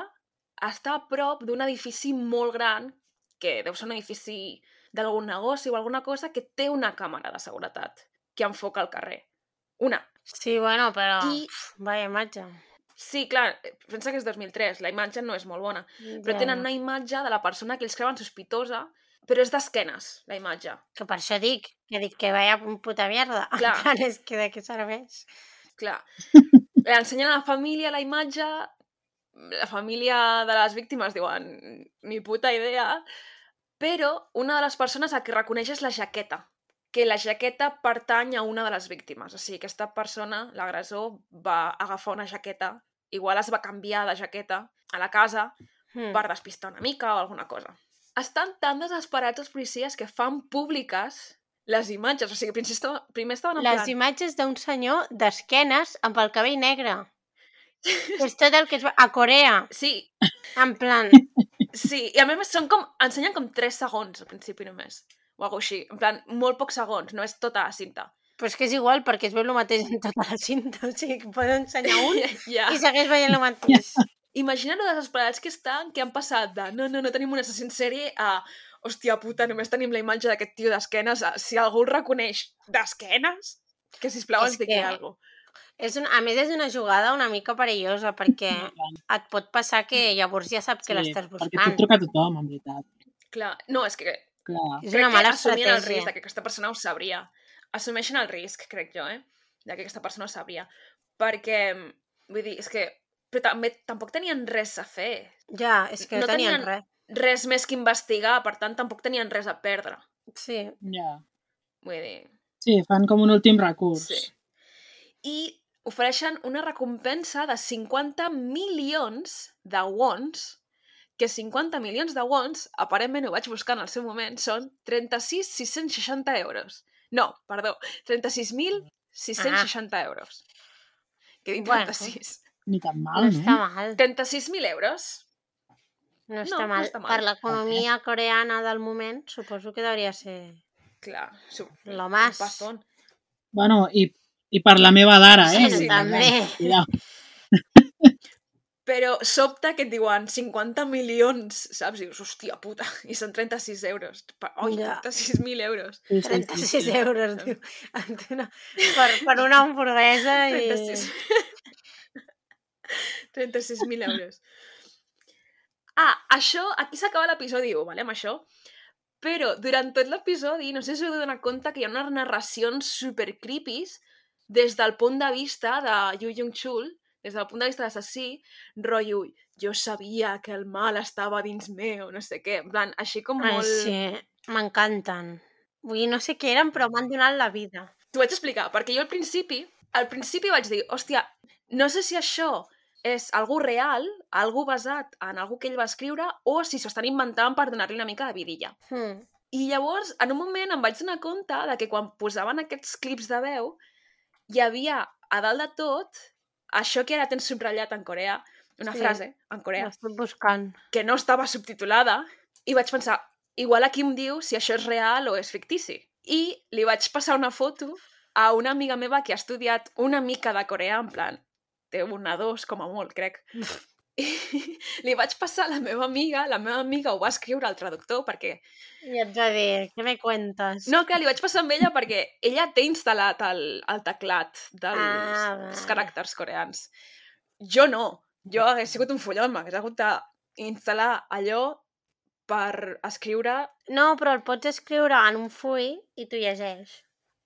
està a prop d'un edifici molt gran, que deu ser un edifici d'algun negoci o alguna cosa, que té una càmera de seguretat que enfoca el carrer. Una. Sí, bueno, però... I-. Vaya imatge. Sí, clar, pensa que és 2003, la imatge no és molt bona. Però Ja. tenen una imatge de la persona que ells creuen sospitosa, però és d'esquenes, la imatge. Que per això dic, que dic que vaya un puta mierda. Clar. plan, és que de què serveix? Clar. L'ensenyen a la família la imatge, la família de les víctimes diuen ni puta idea, però una de les persones a qui reconeix és la jaqueta, que la jaqueta pertany a una de les víctimes. O sigui, aquesta persona, l'agressor, va agafar una jaqueta, igual es va canviar de jaqueta a la casa Hmm. per despistar una mica o alguna cosa. Estan tan desesperats els policies que fan públiques les imatges. O sigui, primer estaven, primer estaven en Les plan... imatges d'un senyor d'esquenes amb el cabell negre. és tot el que es va... A Corea, Sí, en plan... Sí, i a més són com, ensenyen com 3 segons al principi només, o alguna així, en plan, molt pocs segons, no és tota la cinta. Però és que és igual, perquè es veu el mateix en tota la cinta. O sigui, que poden ensenyar un ja. i segueix veient el mateix. Imagina't lo desesperats que estan, que han passat de no, no, no tenim un assassí en sèrie a hòstia puta, només tenim la imatge d'aquest tio d'esquenes, si algú el reconeix d'esquenes, que sisplau ens digui que- alguna cosa. És un, a més, és una jugada una mica perillosa, perquè et pot passar que llavors ja saps que l'estàs Perquè pot buscant. trucar a tothom, en veritat. Clar, no, és que Clar. És crec una mala que assumien el estratègia. risc de que aquesta persona ho sabria. Assumeixen el risc, crec jo, eh? De que aquesta persona ho sabria. Perquè, vull dir, és que... Però també tampoc tenien res a fer. Ja, és que no, No tenien, tenien- res. Res més que investigar, per tant, tampoc tenien res a perdre. Sí. Ja. Vull dir... Sí, fan com un últim recurs. Sí. I ofereixen una recompensa de 50 milions de wons, que 50 milions de wons, aparentment ho vaig buscar en el seu moment, són 36.660 euros. No, perdó, 36.660 euros. Que dic Bueno. 36. Ni tan No mal, no? està mal. 36.000 euros? No està, no mal. està mal. Per l'economia coreana del moment, suposo que hauria ser Clar, lo un más. pastón. Bueno, i, i per la meva d'ara, eh? Sí, sí, també. Però sobta que et diuen 50 milions, saps? I dius, hòstia puta, i són 36 euros. Oi, Ja. 36.000 euros. Sí, sí, sí, 36 sí. euros, diu. Una, per, per una hamburguesa i... 36. 36.000 euros. Ah, això, aquí s'acaba l'episodi 1, vale, amb això? Però durant tot l'episodi, no sé si us heu donat compte que hi ha unes narracions super creepies des del punt de vista de Yu Jung-chul, des del punt de vista de l'assassí, rotllo, jo sabia que el mal estava dins meu, no sé què, en plan, així com Ai, molt... sí, m'encanten. Vull dir, no sé què eren, però m'han donat la vida. T'ho vaig explicar, perquè jo al principi, al principi vaig dir, hòstia, no sé si això és algú real, algú basat en algú que ell va escriure, o si s'ho estan inventant per donar-li una mica de vidilla. Hmm. I llavors, en un moment em vaig donar compte de que quan posaven aquests clips de veu, hi havia a dalt de tot això que ara tens subratllat en Corea, una Sí. frase en Corea, L'estic buscant. que no estava subtitulada, i vaig pensar, igual aquí em diu si això és real o és fictici. I li vaig passar una foto a una amiga meva que ha estudiat una mica de coreà, en plan, té una dos com a molt, crec. I li vaig passar a la meva amiga, la meva amiga ho va escriure al traductor perquè... I et va dir, què me cuentes? No, clar, li vaig passar amb ella perquè ella té instal·lat el, el teclat dels, Ah, vale. caràcters coreans. Jo no. Jo hagués sigut un follon, m'hagués hagut d'instal·lar allò per escriure... No, però el pots escriure en un full i tu llegeix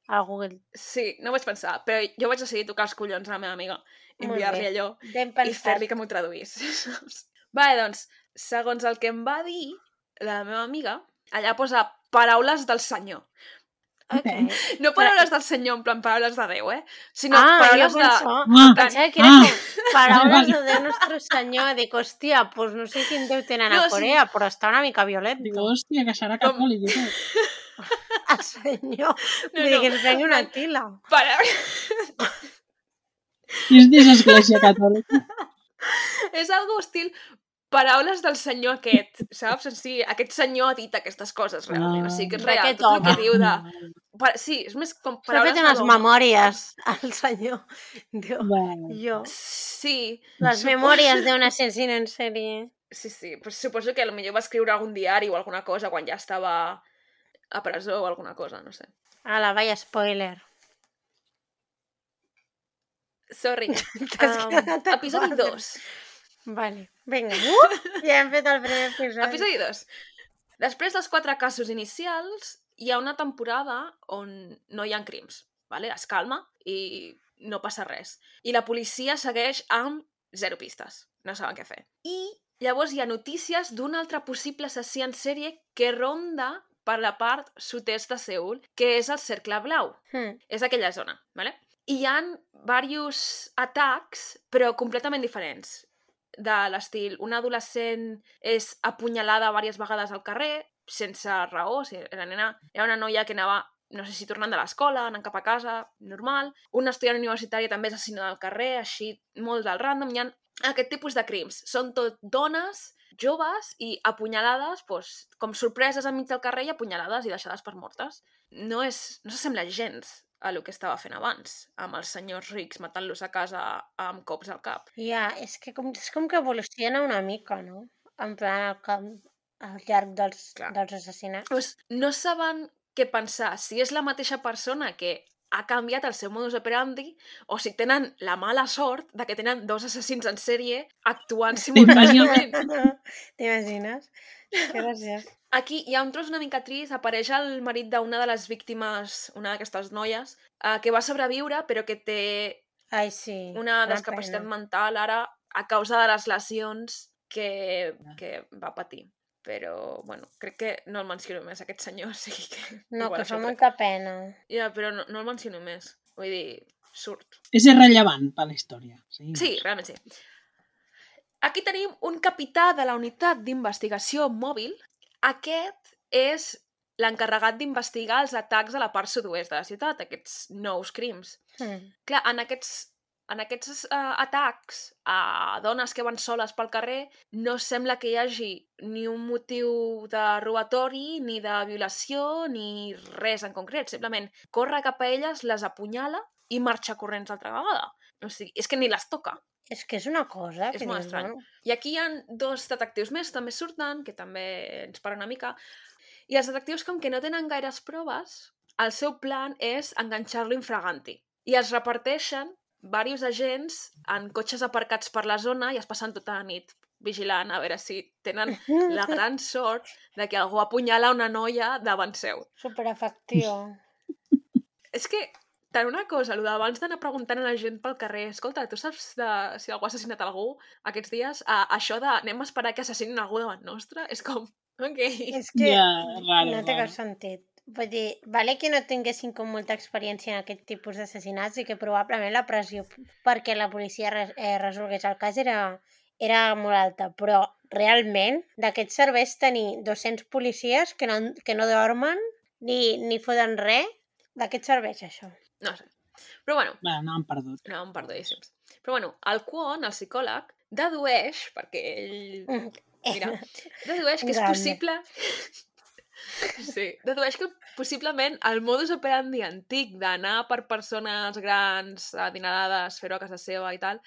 al Google. Sí, no ho vaig pensar, però jo vaig decidir tocar els collons a la meva amiga, enviar-li allò i fer-li que m'ho traduís. vale, doncs, segons el que em va dir la meva amiga, allà posa paraules del senyor. Ok. No paraules del senyor en plan paraules de Déu, eh? Sinó ah, jo paraules de... penso... Ah, Pensava que era ah. com paraules Vale, de Déu Nostre Senyor. Dic, hòstia, doncs no sé quin Déu tenen No, a sí. Corea, però està una mica violent. Digo, hòstia, que serà catòlic. tot. El senyor. No, dir no. que es prengui una tila. Para... I és dins església catòlica. és algo estil paraules del senyor aquest, saps? O sigui, aquest senyor ha dit aquestes coses realment, o sigui que és real, tot el que home. diu de... Pa- Sí, és més com S'ha paraules fet de unes memòries al senyor. Diu, Vale. jo. Sí, Les suposo- memòries d'un assassino en sèrie. Sí, sí, pues suposo que potser va escriure algun diari o alguna cosa quan ja estava a presó o alguna cosa, no sé. Ala, vaya spoiler. Sorry. Um, episodi quatre. 2. Vale, vinga. Uh, ja hem fet el primer episodi. Episodi 2. Després dels quatre casos inicials, hi ha una temporada on no hi ha crims. Vale? Es calma i no passa res. I la policia segueix amb zero pistes. No saben què fer. I llavors hi ha notícies d'un altre possible assassí en sèrie que ronda per la part sud-est de Seul, que és el Cercle Blau. Hmm. És aquella zona, ¿vale? Hi ha diversos atacs, però completament diferents. De l'estil, una adolescent és apunyalada diverses vegades al carrer, sense raó, o sigui, la nena era una noia que anava, no sé si tornant de l'escola, anant cap a casa, normal. Una estudiant universitària també és assassinada al carrer, així, molt del random. Hi ha aquest tipus de crims. Són tot dones, joves i apunyalades, doncs, com sorpreses enmig del carrer i apunyalades i deixades per mortes. No, és, no s'assembla gens a el que estava fent abans, amb els senyors rics matant-los a casa amb cops al cap. Ja, és que com, és com que evoluciona una mica, no? En plan, al, camp, al llarg dels, Clar. dels assassinats. Pues no saben què pensar, si és la mateixa persona que ha canviat el seu modus operandi o si tenen la mala sort de que tenen dos assassins en sèrie actuant simultàniament. T'imagines? Que graciós. Aquí hi ha un tros una mica trist, apareix el marit d'una de les víctimes, una d'aquestes noies, eh, que va sobreviure però que té Ai, sí. una discapacitat pena. mental ara a causa de les lesions que, que va patir. Però, bueno, crec que no el menciono més, aquest senyor, o sigui que... No, igual que fa molta pena. Ja, però no, no el menciono més. Vull dir, surt. És irrellevant per la història. Sí, Sí, realment sí. Aquí tenim un capità de la unitat d'investigació mòbil. Aquest és l'encarregat d'investigar els atacs a la part sud-oest de la ciutat, aquests nous crims. Hmm. Clar, en aquests, en aquests uh, atacs a dones que van soles pel carrer no sembla que hi hagi ni un motiu de robatori, ni de violació, ni res en concret. Simplement corre cap a elles, les apunyala i marxa corrents altra vegada. O sigui, és que ni les toca. És que és una cosa És que molt estrany. bueno, I aquí hi ha dos detectius més, també surten, que també ens paren una mica. I els detectius, com que no tenen gaires proves, el seu plan és enganxar-lo infraganti. I els reparteixen diversos agents en cotxes aparcats per la zona i es passen tota la nit vigilant a veure si tenen la gran sort de que algú apunyala una noia davant seu. Superefectiu. És que, tant una cosa, el d'abans d'anar preguntant a la gent pel carrer, escolta, tu saps de, si algú ha assassinat algú aquests dies? A, això de anem a esperar que assassinin algú davant nostre? És com, ok. És que Ja, raro, no té cap raro. sentit. Vull dir, vale que no tinguessin com molta experiència en aquest tipus d'assassinats i que probablement la pressió perquè la policia res, eh, resolgués el cas era, era molt alta, però realment d'aquests serveis tenir 200 policies que no, que no dormen ni, ni foten res, d'aquests serveis això. No sé. Però bueno, Va, no han perdut. anàvem perdudíssims. Però bueno, el Kwon, el psicòleg, dedueix, perquè ell Mira, dedueix que és possible... Sí, dedueix que possiblement el modus operandi antic d'anar per persones grans, adinerades, fer-ho a casa seva i tal,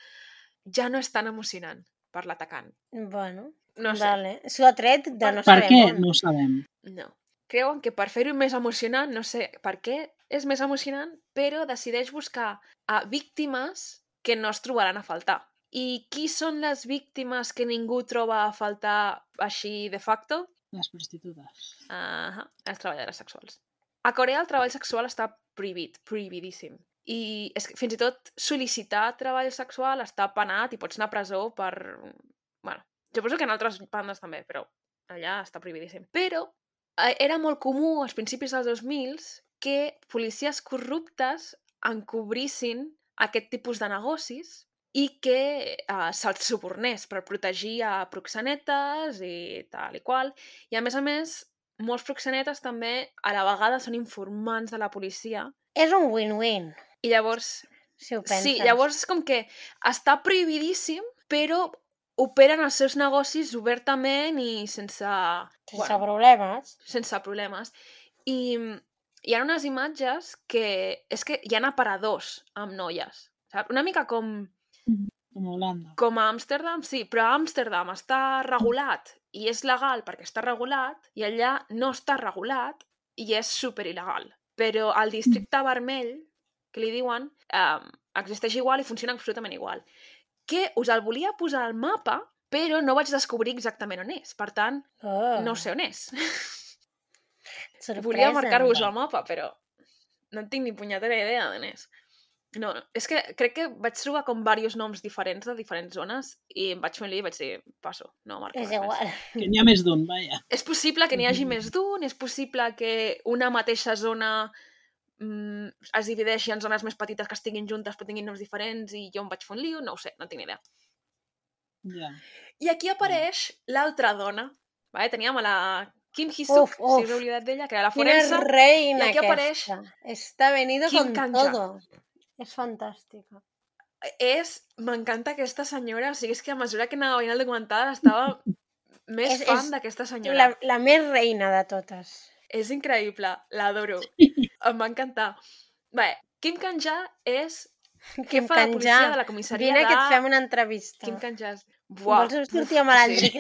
ja no és tan emocionant per l'atacant. Bueno, No sé, vale. S'ho ha tret de no Per sabem què? on. No ho sabem. no. Creuen que per fer-ho més emocionant, no sé per què és més emocionant, però decideix buscar a víctimes que no es trobaran a faltar. I qui són les víctimes que ningú troba a faltar així de facto? Les prostitutes. Uh les treballadores sexuals. A Corea el treball sexual està prohibit, prohibidíssim. I és que fins i tot sol·licitar treball sexual està penat i pots anar a presó per... Bueno, suposo que en altres bandes també, però allà està prohibidíssim. Però eh, era molt comú als principis dels 2000 que policies corruptes encobrissin aquest tipus de negocis i que eh, se'ls subornés per protegir a proxenetes i tal i qual. I a més a més, molts proxenetes també a la vegada són informants de la policia És un win-win, i llavors... si ho penses. Sí, llavors és com que està prohibidíssim, però operen els seus negocis obertament i sense... Sense problemes. sense problemes. I mm, hi ha unes imatges que... És que hi ha aparadors amb noies. Saps? Una mica com, Com a Holanda. com a Amsterdam, sí, però a Amsterdam està regulat i és legal perquè està regulat i allà no està regulat i és super il·legal. Però al districte vermell, que li diuen, um, existeix igual i funciona absolutament igual. Que us el volia posar al mapa, però no vaig descobrir exactament on és. Per tant, Oh, no sé on és. sorpresa. Volia marcar-vos al mapa, però no en tinc ni punyetera idea d'on és. No, no, és que crec que vaig trobar com diversos noms diferents de diferents zones i em vaig fer un lío i vaig dir, passo, no marco És res més. igual. Que n'hi ha més d'un, vaja. És possible que n'hi hagi més d'un, és possible que una mateixa zona mm, es divideixi en zones més petites que estiguin juntes però tinguin noms diferents i jo em vaig fer un lío, no ho sé, no tinc ni idea. Ja. I aquí apareix l'altra dona, vale? teníem a la Kim Hee-suk, si heu oblidat d'ella, que era la Quina forense, reina i aquí apareix. Està venido Kim con Kanja. todo. És fantàstica. és... M'encanta aquesta senyora, o sigui, és que a mesura que anava veient el documental estava més És- fan d'aquesta senyora. La, la més reina de totes. És increïble, l'adoro. em va encantar. Bé, Kim Kanja és Kim jefa de policia Kanja. de la comissaria Vine de... que et fem una entrevista. Kim Kanja. Buah. Vols sortir a malandre sí.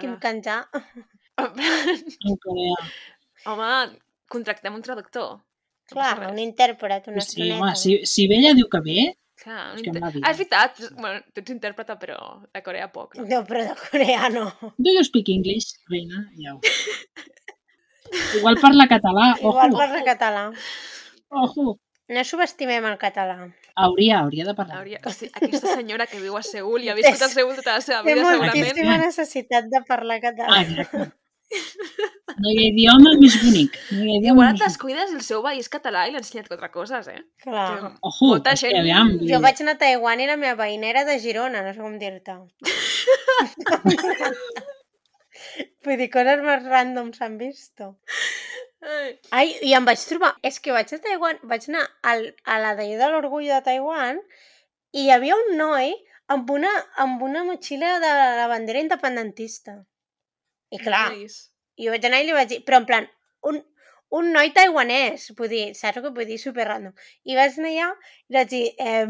Kim Kanja? En Corea. Home, contractem un traductor. No Clar, un intèrpret, una Sí, estoneta. home, si, si ve ella diu que ve, Clar, És que em inter... va dir. ah, és veritat. Bueno, tu ets intèrpreta, però de Corea poc, no? No, però de coreano. do you speak English, reina? Ja ho. Igual parla català, Igual ojo, parla català. ojo. No subestimem el català. Hauria, hauria de parlar. Hauria... O sigui, aquesta senyora que viu a Seul i ha viscut a Seul tota la seva Té vida, segurament. moltíssima necessitat de parlar català. Ah, exacte. No hi ha idioma més bonic. No hi ha idioma Igual et més bonic. descuides el seu veí és català i l'ha ensenyat quatre coses, eh? Clar. Que- Ojo, molta gent- aviam, Jo vaig anar a Taiwan i la meva veïna era de Girona, no sé com dir-te. Vull dir, coses més random s'han vist. Ai. I em vaig trobar... És que vaig a Taiwan, vaig anar al, a la d'ahir de l'orgull de Taiwan i hi havia un noi amb una, amb una motxilla de la bandera independentista. I clar, jo vaig anar i li vaig dir... Però en plan, un, un noi taiwanès, vull dir, saps el que vull dir? Super random. I vaig anar allà i vaig dir... Eh,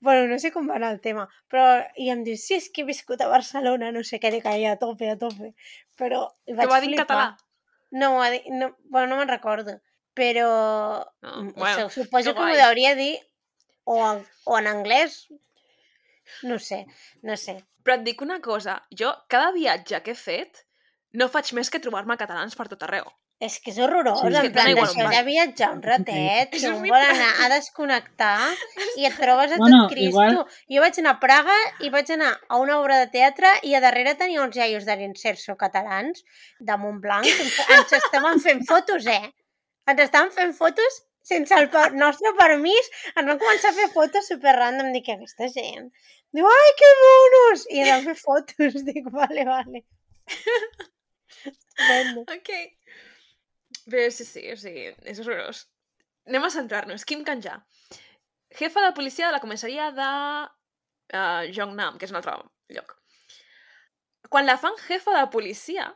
bueno, no sé com va anar el tema, però... I em diu, sí, és que he viscut a Barcelona, no sé què, dic, ai, a tope, a tope. Però vaig va dir en català. No, no, bueno, no me'n recordo, però No, mm, bueno, se- suposo que que m'ho hauria dir o en, o en anglès, no sé, no sé. Però et dic una cosa, jo cada viatge que he fet no faig més que trobar-me catalans per tot arreu. És que és horrorós, Sí, sí, és en que plan, on de viatjar un ratet, que un vol anar a desconnectar i et trobes a Bueno, tot Cristo. igual- Jo vaig anar a Praga i vaig anar a una obra de teatre i a darrere tenia uns iaios de l'Inserso catalans de Montblanc que ens, ens estaven fent fotos, eh? Ens estaven fent fotos sense el per nostre permís. Ens van començar a fer fotos super random. Dic, aquesta gent... Diu, ai, que monos! I ens van fer fotos. Dic, vale, vale. Ok. Però sí, sí, o sigui, és horrorós. Anem a centrar-nos. Kim Kanja. Jefa de policia de la comissaria de uh, Jongnam, que és un altre lloc. Quan la fan jefa de policia,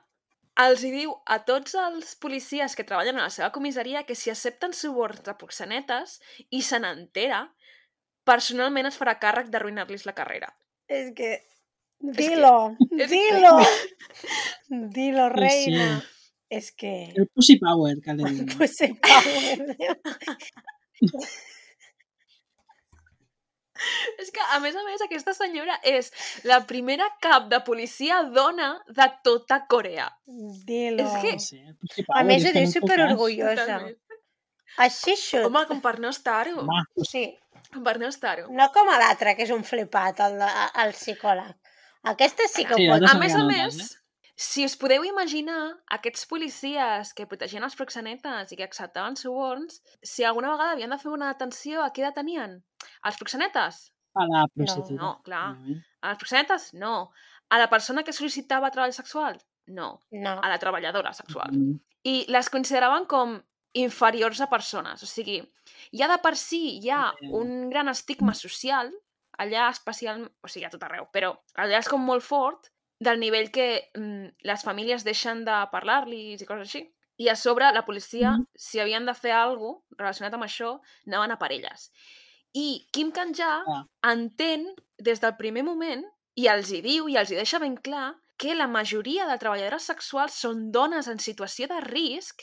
els hi diu a tots els policies que treballen a la seva comissaria que si accepten suborns de proxenetes i se n'entera, personalment es farà càrrec d'arruïnar-los la carrera. Es que... Dilo, es que- dilo, dilo, reina. sí. Es que... El Pussy Power, que. Pues se power. És que, a més a més, aquesta senyora és la primera cap de policia dona de tota Corea. Dilo. És que- Sí, el Pussy A més, és ho diu no en puc super més. orgullosa. Totalment. Així xut. Home, com per no estar-ho. Sí, Com per no estar-ho. no com a l'altre, que és un flipat, el, el psicòleg. Aquesta sí que Sí, ho pot. A més a més, si us podeu imaginar, aquests policies que protegien els proxenetes i que acceptaven suborns, si alguna vegada havien de fer una detenció, a qui detenien? Els proxenetes? A la prostituta. No, clar. òbviament. A les proxenetes? No. A la persona que sol·licitava treball sexual? No. No. A la treballadora sexual. Mm. i les consideraven com inferiors a persones. O sigui, ja de per si hi ha un gran estigma social, allà especial, o sigui, a tot arreu, però allà és com molt fort, del nivell que mm, les famílies deixen de parlar-li i coses així. I a sobre, la policia, Mhm. si havien de fer alguna cosa relacionat amb això, anaven a per elles. I Kim Kanja Ah. entén des del primer moment i els hi diu i els hi deixa ben clar que la majoria de treballadores sexuals són dones en situació de risc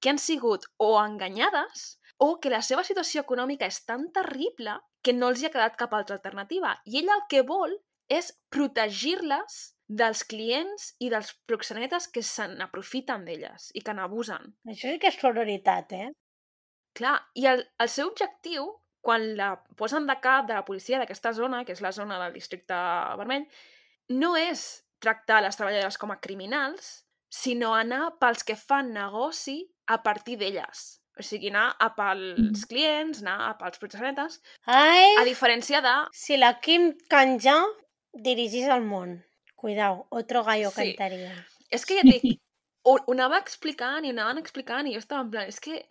que han sigut o enganyades o que la seva situació econòmica és tan terrible que no els hi ha quedat cap altra alternativa. I ell el que vol és protegir-les dels clients i dels proxenetes que se n'aprofiten d'elles i que n'abusen. Això sí que és sororitat, eh? Clar, i el, el seu objectiu, quan la posen de cap de la policia d'aquesta zona, que és la zona del districte vermell, no és tractar les treballadores com a criminals, sinó anar pels que fan negoci a partir d'elles. O sigui, anar a pels clients, anar a pels proxenetes, Ai, a diferència de... si la Kim Kanja dirigís el món. Cuidao, otro gallo Sí. cantaria. És que ja et dic, ho, ho anava explicant i ho anaven explicant i jo estava en plan, és que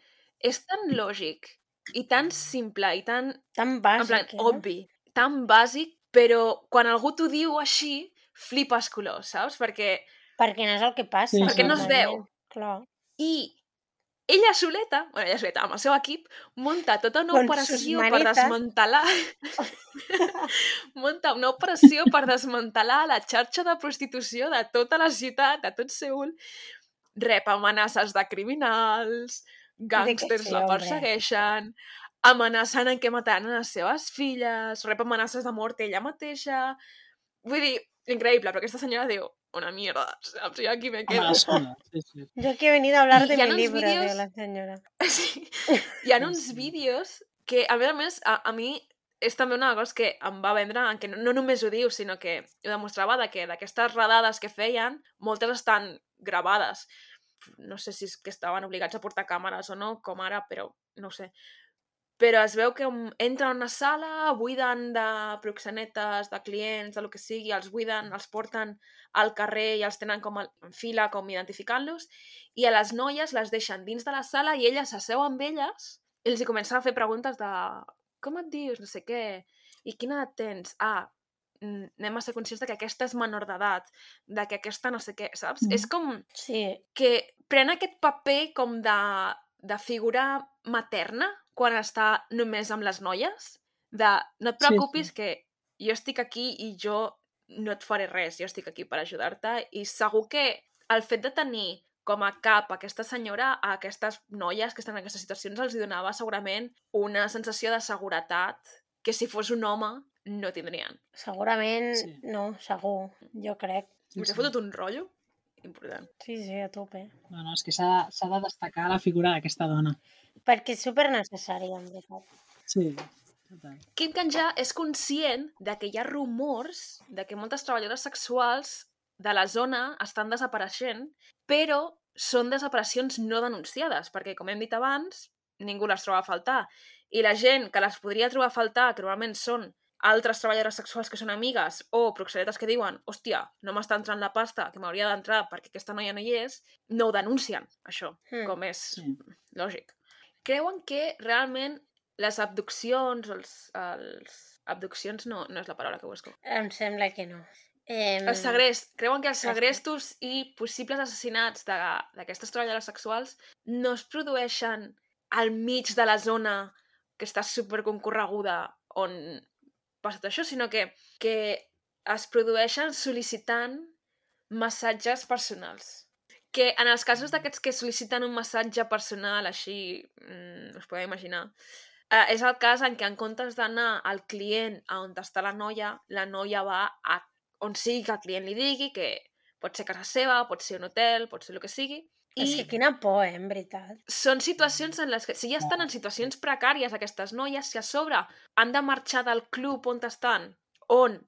és tan lògic i tan simple i tan, Tan en plan, bàsic, eh? obvi, tan bàsic, però quan algú t'ho diu així, flipes colors, saps? Perquè Perquè no és el que passa. Sí, Perquè no es veu. Clar. I ella soleta, bueno, ella soleta, amb el seu equip, munta tota una Con operació per desmantelar... munta una operació per desmantelar la xarxa de prostitució de tota la ciutat, de tot Seul. Rep amenaces de criminals, gàngsters la persegueixen, amenaçant en què mataran les seves filles, rep amenaces de mort ella mateixa... Vull dir, increïble, però aquesta senyora diu una mierda, saps? Jo aquí me quedo. sí, sí. Yo aquí he venido a hablar I de mi libro, vídeos- diu la senyora. Sí. Hi ha uns vídeos que, a més a més, a, a mi és també una cosa que em va vendre, en què no, no només ho diu, sinó que ho demostrava de que d'aquestes redades que feien, moltes estan gravades. No sé si és que estaven obligats a portar càmeres o no, com ara, però no ho sé. Però es veu que um, entren a una sala, buiden de proxenetes, de clients, de lo que sigui, els buiden, els porten al carrer i els tenen com en fila, com identificant-los, i a les noies les deixen dins de la sala i elles s'asseu amb elles i els hi comencen a fer preguntes de com et dius, no sé què, i quina edat tens? Ah, mm, anem a ser conscients de que aquesta és menor d'edat, de que aquesta no sé què, saps? Mhm. És com Sí, que pren aquest paper com de, de figura materna quan està només amb les noies, de no et Sí, sí. preocupis que jo estic aquí i jo no et faré res, jo estic aquí per ajudar-te i segur que el fet de tenir com a cap aquesta senyora a aquestes noies que estan en aquestes situacions els donava segurament una sensació de seguretat que si fos un home no tindrien. segurament Sí. no, segur, jo crec. Sí, Sí, M'he sí. fotut un rotllo important. Sí, sí, a tope. No, no, és que s'ha s'ha de destacar la figura d'aquesta dona. Perquè és super necessari, en veritat. Sí, total. Kim Kanja és conscient de que hi ha rumors de que moltes treballadores sexuals de la zona estan desapareixent, però són desaparicions no denunciades, perquè, com hem dit abans, ningú les troba a faltar. I la gent que les podria trobar a faltar, que normalment són altres treballadores sexuals que són amigues o proxenetes que diuen hòstia, no m'està entrant la pasta que m'hauria d'entrar perquè aquesta noia no hi és, no ho denuncien, això, Hmm. com és Sí. lògic. Creuen que realment les abduccions, o els, els... Abduccions no, no és la paraula que busco. Em sembla que no. Eh, Els segrest, creuen que els segrestos i possibles assassinats de- d'aquestes treballadores sexuals no es produeixen al mig de la zona que està superconcorreguda on passa tot això, sinó que, que es produeixen sol·licitant massatges personals. Que en els casos d'aquests que sol·liciten un massatge personal així, mm, us podeu imaginar, eh, és el cas en què en comptes d'anar al client a on està la noia, la noia va a on sigui que el client li digui, que pot ser casa seva, pot ser un hotel, pot ser el que sigui, i És que quina por, eh, en veritat. són situacions en les que, si ja estan en situacions precàries aquestes noies, si a sobre han de marxar del club on estan, on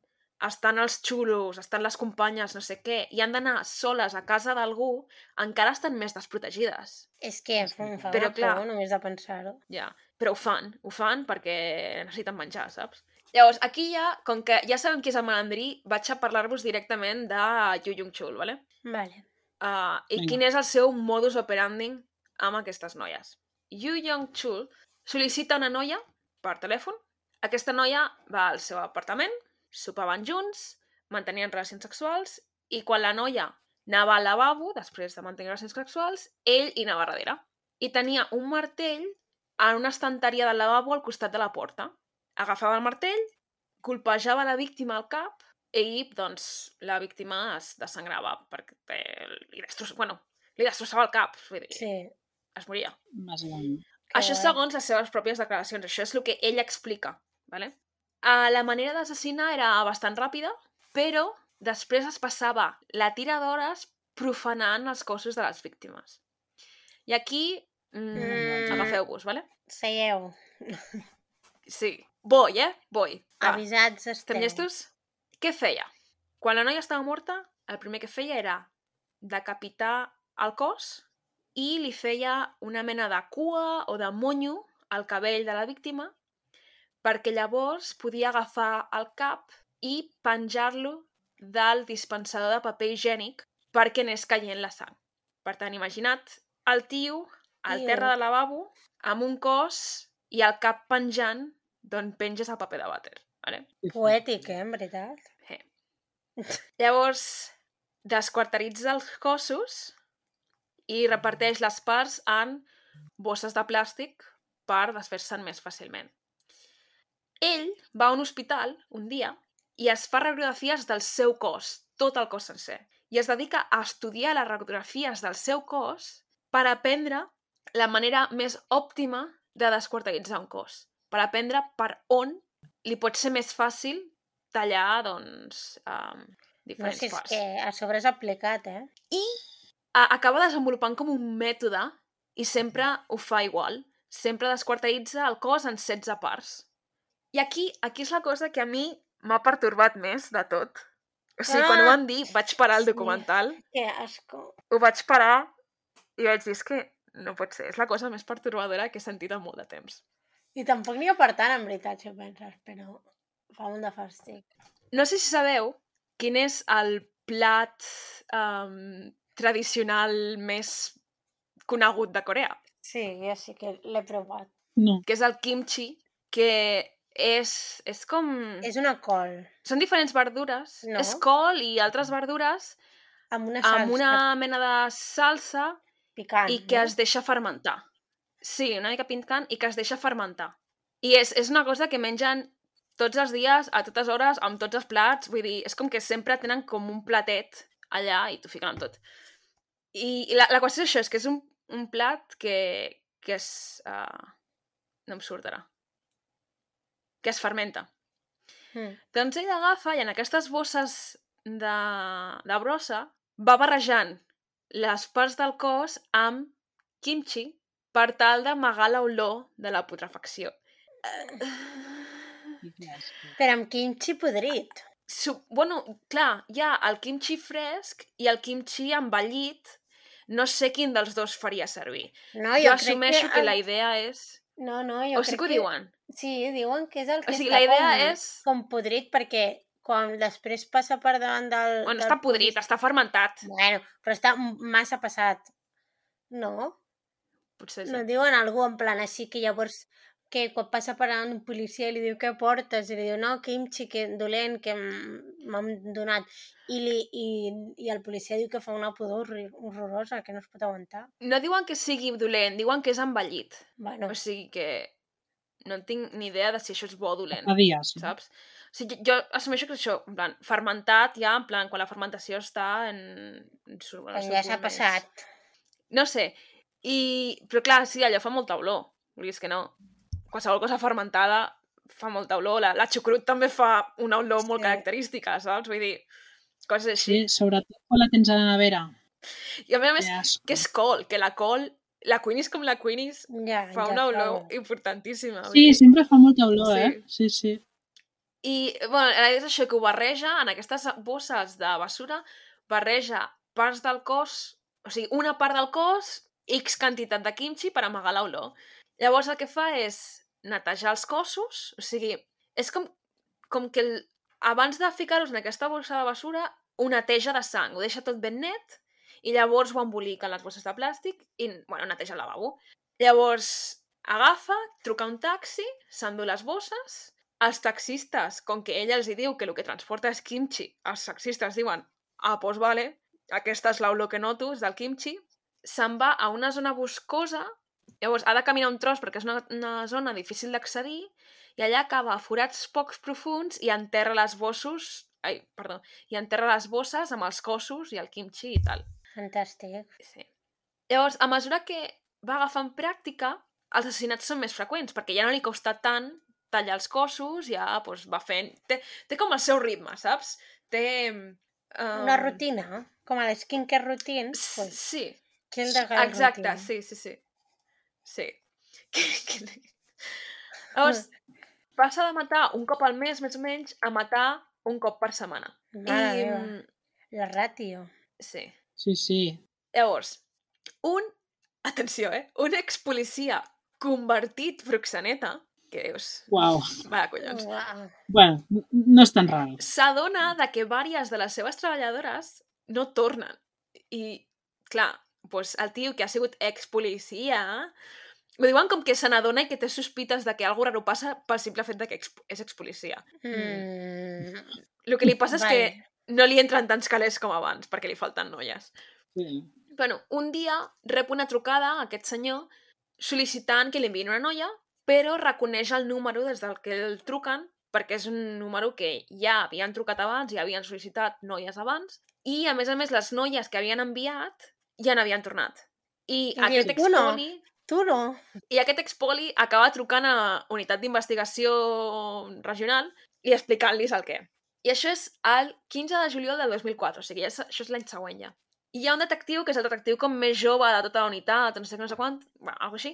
estan els xulos, estan les companyes, no sé què, i han d'anar soles a casa d'algú, encara estan més desprotegides. És que em fa Però clar. por només de pensar-ho. Ja, però ho fan, ho fan perquè necessiten menjar, saps? Llavors, aquí ja, com que ja sabem qui és el malandrí, vaig a parlar-vos directament de Yu Jung Chul, ¿vale? Vale. Uh, I Vinga. quin és el seu modus operandi amb aquestes noies. Yu Young Chul sol·licita una noia per telèfon. Aquesta noia va al seu apartament, sopaven junts, mantenien relacions sexuals i quan la noia anava al lavabo, després de mantenir relacions sexuals, ell hi anava darrere. I tenia un martell en una estanteria del lavabo al costat de la porta. Agafava el martell, colpejava la víctima al cap i, doncs, la víctima es desangrava perquè li, destross... bueno, li destrossava el cap, vull dir, Sí. es moria. Això segons les seves pròpies declaracions. Això és el que ell explica. Vale? Uh, la manera d'assassinar era bastant ràpida, però després es passava la tira d'hores profanant els cossos de les víctimes. I aquí... Mm, Mm. Agafeu-vos, vale? Seieu. Sí. Voy, eh? Voy. Va. Avisats Estem esteu. llestos? Què feia? Quan la noia estava morta, el primer que feia era decapitar el cos i li feia una mena de cua o de monyo al cabell de la víctima perquè llavors podia agafar el cap i penjar-lo del dispensador de paper higiènic perquè anés caient la sang. Per tant, imagina't el tio al terra del lavabo amb un cos i el cap penjant d'on penges el paper de vàter. Vale? Poètic, eh, en veritat. Llavors, desquarteritza els cossos i reparteix les parts en bosses de plàstic per desfer-se'n més fàcilment. Ell va a un hospital un dia i es fa radiografies del seu cos, tot el cos sencer, i es dedica a estudiar les radiografies del seu cos per aprendre la manera més òptima de desquarteritzar un cos, per aprendre per on li pot ser més fàcil tallar, doncs, um, No, diferents si és parts. que a sobre és aplicat, eh? A- acaba desenvolupant com un mètode i sempre ho fa igual. Sempre desquarteritza el cos en 16 parts. I aquí, aquí és la cosa que a mi m'ha pertorbat més de tot. O sigui, quan ho Ah, van dir, vaig parar el documental, Que asco. ho vaig parar i vaig dir, és que no pot ser, és la cosa més pertorbadora que he sentit en molt de temps. I tampoc n'hi ha per tant, en veritat, si ho penses, però fa molt de fàstic. No sé si sabeu quin és el plat um, tradicional més conegut de Corea. Sí, jo sí que l'he provat. No. que és el kimchi, que és, és com... És una col, Són diferents verdures. No. És col i altres verdures amb una salsa amb una mena de salsa picant, i que no? es deixa fermentar. Sí, una mica picant i que es deixa fermentar. I és, és una cosa que mengen tots els dies, a totes hores, amb tots els plats. Vull dir, és com que sempre tenen com un platet allà i t'ho fiquen amb tot. I, i la, la qüestió és això, és que és un, un plat que, que és... Uh, no em surt ara. Que es fermenta. Mm. Doncs ell agafa i en aquestes bosses de, de brossa va barrejant les parts del cos amb kimchi per tal d'amagar l'olor de la putrefacció. Però amb kimchi podrit. Su bueno, clar, hi ha el kimchi fresc i el kimchi envellit. No sé quin dels dos faria servir. No, Jo, jo, crec assumeixo que, el- la idea és... No, no, jo O sí crec que ho diuen. Sí, diuen que és el que O sigui, està la idea com, és... com podrit perquè quan després passa per davant del... Bueno, del està podrit, està fermentat. Bueno, però està massa passat. No? Potser sí. No diuen algú en plan així que llavors que quan passa per davant un policia i li diu què portes i li diu no, kimchi, que dolent, que m'han donat i, li, i, i el policia diu que fa una pudor horrorosa que no es pot aguantar. No diuen que sigui dolent, diuen que és envellit. Bueno, O sigui que no tinc ni idea de si això és bo o dolent, Fa dies. Saps? O sigui, jo assumeixo que és això, en plan, fermentat ja, en plan, quan la fermentació està en... en su, en ja s'ha passat. No sé. I... Però clar, sí, allò fa molta olor. Vulguis que no. Qualsevol cosa fermentada fa molta olor. La, la xucrut també fa una olor molt Sí. característica, saps? Vull dir, coses així. Sí, sobretot quan la tens a la nevera. I a més a més, asco. que és col, que la col, la cuinis com la cuinis, Ja, fa ja una olor olor. importantíssima. Sí, dir. sempre fa molta olor, Sí. eh? Sí, sí. I, bueno, la idea és això, que ho barreja en aquestes bosses de bessura, barreja parts del cos, o sigui, una part del cos, X quantitat de kimchi per amagar l'olor. Llavors el que fa és netejar els cossos, o sigui, és com, com que el, abans de ficar-los en aquesta bossa de bessura, ho neteja de sang, ho deixa tot ben net, i llavors ho embolica en les bosses de plàstic i, bueno, neteja el lavabo. Llavors, agafa, truca un taxi, s'endú les bosses, els taxistes, com que ell els hi diu que el que transporta és kimchi, els taxistes diuen, ah, doncs vale, aquesta és l'olor que noto, és del kimchi, se'n va a una zona boscosa, llavors ha de caminar un tros perquè és una, una zona difícil d'accedir, i allà acaba a forats pocs profuns i enterra les bossos, ai, perdó, i enterra les bosses amb els cossos i el kimchi i tal. Fantàstic. Sí. Llavors, a mesura que va agafant pràctica, els assassinats són més freqüents, perquè ja no li costa tant tallar els cossos, ja doncs, va fent... Té, té com el seu ritme, saps? Té... Um... Una rutina, com a les skincare routines, pues, Sí, exacte, routine. sí, sí, sí. Sí. Llavors, passa de matar un cop al mes, més o menys, a matar un cop per setmana. Mare I, meva, mm, la ràtio. sí. Sí, sí. Llavors, un, atenció, eh? Un expolicia convertit proxeneta, que dius, Uau. va, collons, Uau. Bueno, no és tan raro. s'adona de que vàries de les seves treballadores no tornen. I, clar, doncs el tio que ha sigut expolicia ho diuen com que se n'adona i que té sospites de que alguna raro passa pel simple fet de que és expolicia. Mm. El que li passa és Vale. que no li entren tants calés com abans, perquè li falten noies. Sí. Bueno, un dia rep una trucada a aquest senyor sol·licitant que li enviïn una noia, però reconeix el número des del que el truquen, perquè és un número que ja havien trucat abans, ja havien sol·licitat noies abans, i a més a més les noies que havien enviat ja n'havien tornat. I, I aquest "Tu no." expoli... Tu no. I aquest expoli acaba trucant a Unitat d'Investigació Regional i explicant-los el què. I això és el 15 de juliol del 2004, o sigui, ja és, això és l'any següent ja. I hi ha un detectiu, que és el detectiu com més jove de tota la unitat, no sé què, no sé quant, bueno, alguna així,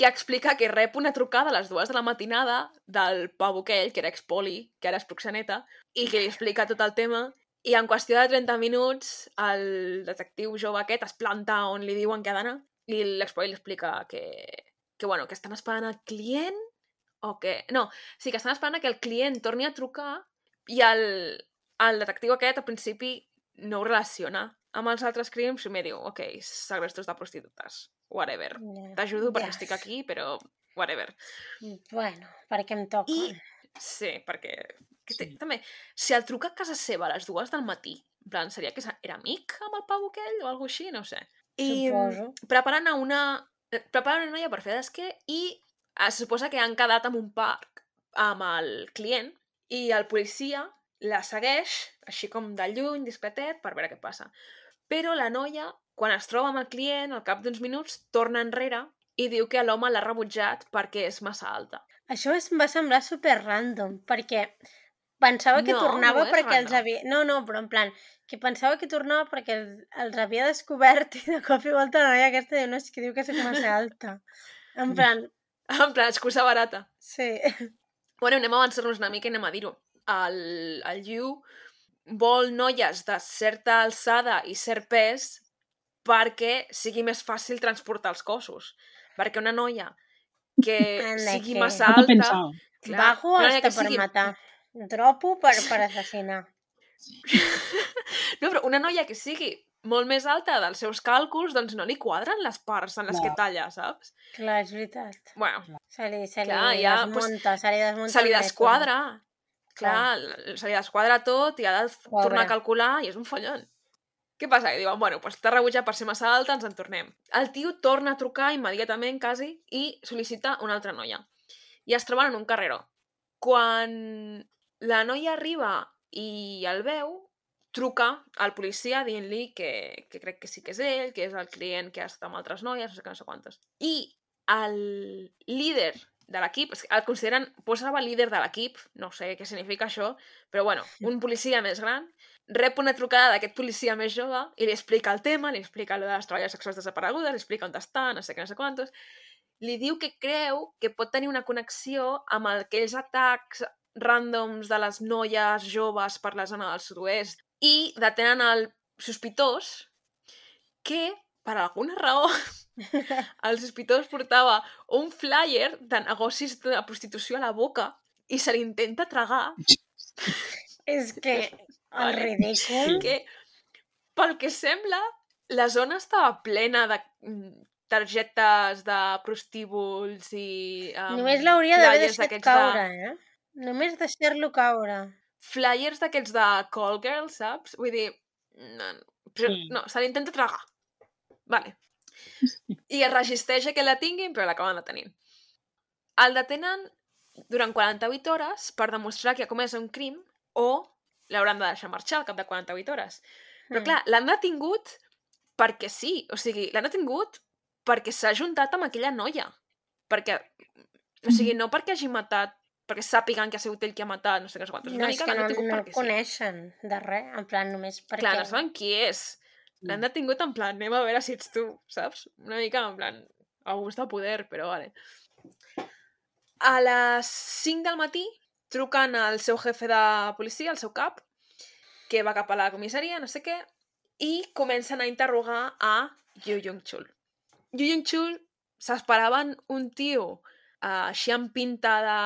que explica que rep una trucada a les dues de la matinada del pavo aquell, que era expoli, que ara és proxeneta, i que li explica tot el tema, i en qüestió de 30 minuts el detectiu jove aquest es planta on li diuen que ha d'anar, i l'expoli li explica que, que, bueno, que estan esperant el client o que... No, sí, que estan esperant que el client torni a trucar i el, el detectiu aquest al principi no ho relaciona amb els altres crims i me diu, ok, segrestos de prostitutes, whatever. Ja. T'ajudo perquè Ja. estic aquí, però whatever. Bueno, perquè em toca. I- Sí, perquè... Que té, Sí. També, si el truca a casa seva a les dues del matí, en plan, seria que era amic amb el pavo aquell o alguna així, no sé. I Suposo. preparen a una... eh, Preparen una noia per fer d'esquer i es suposa que han quedat en un parc amb el client i el policia la segueix, així com de lluny, discretet, per veure què passa. Però la noia, quan es troba amb el client, al cap d'uns minuts, torna enrere i diu que l'home l'ha rebutjat perquè és massa alta. Això es, em va semblar super random, perquè pensava que No, tornava no és perquè els havia... No, no, però en plan, que pensava que tornava perquè els, els havia descobert i de cop i volta la noia aquesta diu, no, és que diu que soc massa alta. En plan, En plan, excusa barata. sí. Bueno, anem a avançar-nos una mica i anem a dir-ho. El, el Yu vol noies de certa alçada i cert pes perquè sigui més fàcil transportar els cossos. Perquè una noia que sigui que- massa alta... clar, Bajo hasta que per sigui- matar. Dropo per, per assassinar. No, però una noia que sigui molt més alta dels seus càlculs, doncs no li quadren les parts en les Clar. que talla, saps? Clar, és veritat. Bueno, Se li, se li Clar, ja, pues, desmunta, se li desmunta se li desquadra. Clar, l- se li desquadra tot i ha de Pobre. tornar a calcular i és un follon. Què passa? Que diuen, bueno, doncs t'ha rebutjat per ser massa alta, ens en tornem. El tio torna a trucar immediatament, quasi, i sol·licita una altra noia. I es troben en un carreró. Quan la noia arriba i el veu, truca al policia dient-li que, que crec que sí que és ell, que és el client que ha estat amb altres noies, no sé què, no sé quantes. I el líder de l'equip, el consideren, posava líder de l'equip, no sé què significa això, però bueno, un policia més gran, rep una trucada d'aquest policia més jove i li explica el tema, li explica allò de les treballes sexuals desaparegudes, li explica on està, no sé què, no sé quantos, li diu que creu que pot tenir una connexió amb aquells atacs ràndoms de les noies joves per la zona del sud-oest i detenen el sospitós que, per alguna raó, el sospitós portava un flyer de negocis de prostitució a la boca i se l'intenta tragar. És que el ridícul... que, pel que sembla, la zona estava plena de mm, targetes de prostíbuls i um, Només l'hauria d'haver deixat caure, de, eh? Només deixar-lo caure. flyers d'aquests de call girl, saps? Vull dir, no, però, Sí. no se l'intenta tragar. Vale. I es resisteix a que la tinguin, però l'acaben detenint. El detenen durant 48 hores per demostrar que ha comès un crim o l'hauran de deixar marxar al cap de 48 hores. Però Mm. clar, l'han detingut perquè sí. O sigui, l'han detingut perquè s'ha juntat amb aquella noia. perquè... O sigui, no perquè hagi matat, perquè sàpiguen que ha sigut ell qui ha matat, no sé què, no sé quantos. No, és que no, no sí. coneixen de res, en plan, només perquè... Clar, no saben qui és. Mm. L'han detingut en plan, anem a veure si ets tu, saps? Una mica en plan, abús de poder, però vale. A les 5 del matí truquen al seu jefe de policia, el seu cap, que va cap a la comissaria, no sé què, i comencen a interrogar a Yu Jung-chul. Yu Jung-chul s'esperaven un tio uh, així amb pinta de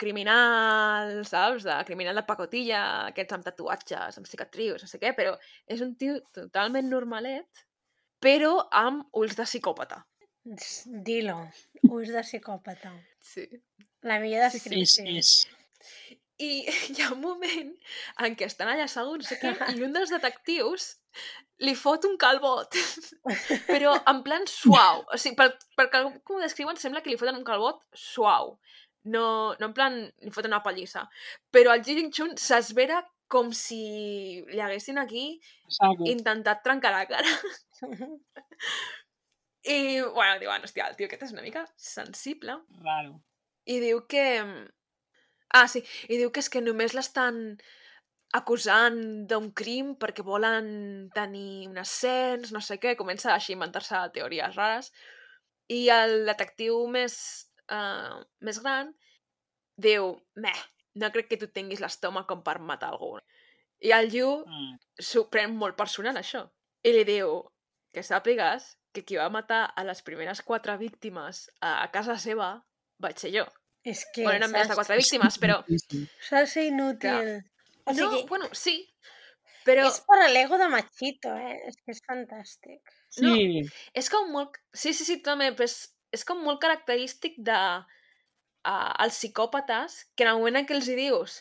criminal, saps? De criminal de pacotilla, aquests amb tatuatges, amb cicatrius, no sé què, però és un tio totalment normalet, però amb ulls de psicòpata. Dilo, ús de psicòpata. Sí. La millor Sí, sí. Descripció. és. I hi ha un moment en què estan allà asseguts, no sé què, i un dels detectius li fot un calbot, però en plan suau. O sigui, per, per com ho descriuen, sembla que li foten un calbot suau. No, no en plan li foten una pallissa. Però el Ji Chun s'esvera com si li haguessin aquí intentat trencar la cara. I, bueno, diuen, hòstia, el tio aquest és una mica sensible. Raro. I diu que... Ah, sí, i diu que és que només l'estan acusant d'un crim perquè volen tenir un ascens, no sé què, comença així a inventar-se teories rares. I el detectiu més, uh, més gran diu, meh, no crec que tu tinguis l'estómac com per matar algú. I el Yu Ah, s'ho pren molt personal, això. I li diu que sàpigues que qui va matar a les primeres quatre víctimes a, a casa seva vaig ser jo. És que Bueno, eren més de saps? quatre víctimes, però... de ser inútil. O No, sigui, bueno, sí, però és per a l'ego de Machito, eh? És que és fantàstic. No. Sí, és com molt... Sí, sí, sí, també, però és, és com molt característic de uh, els psicòpates que en el moment en què els hi dius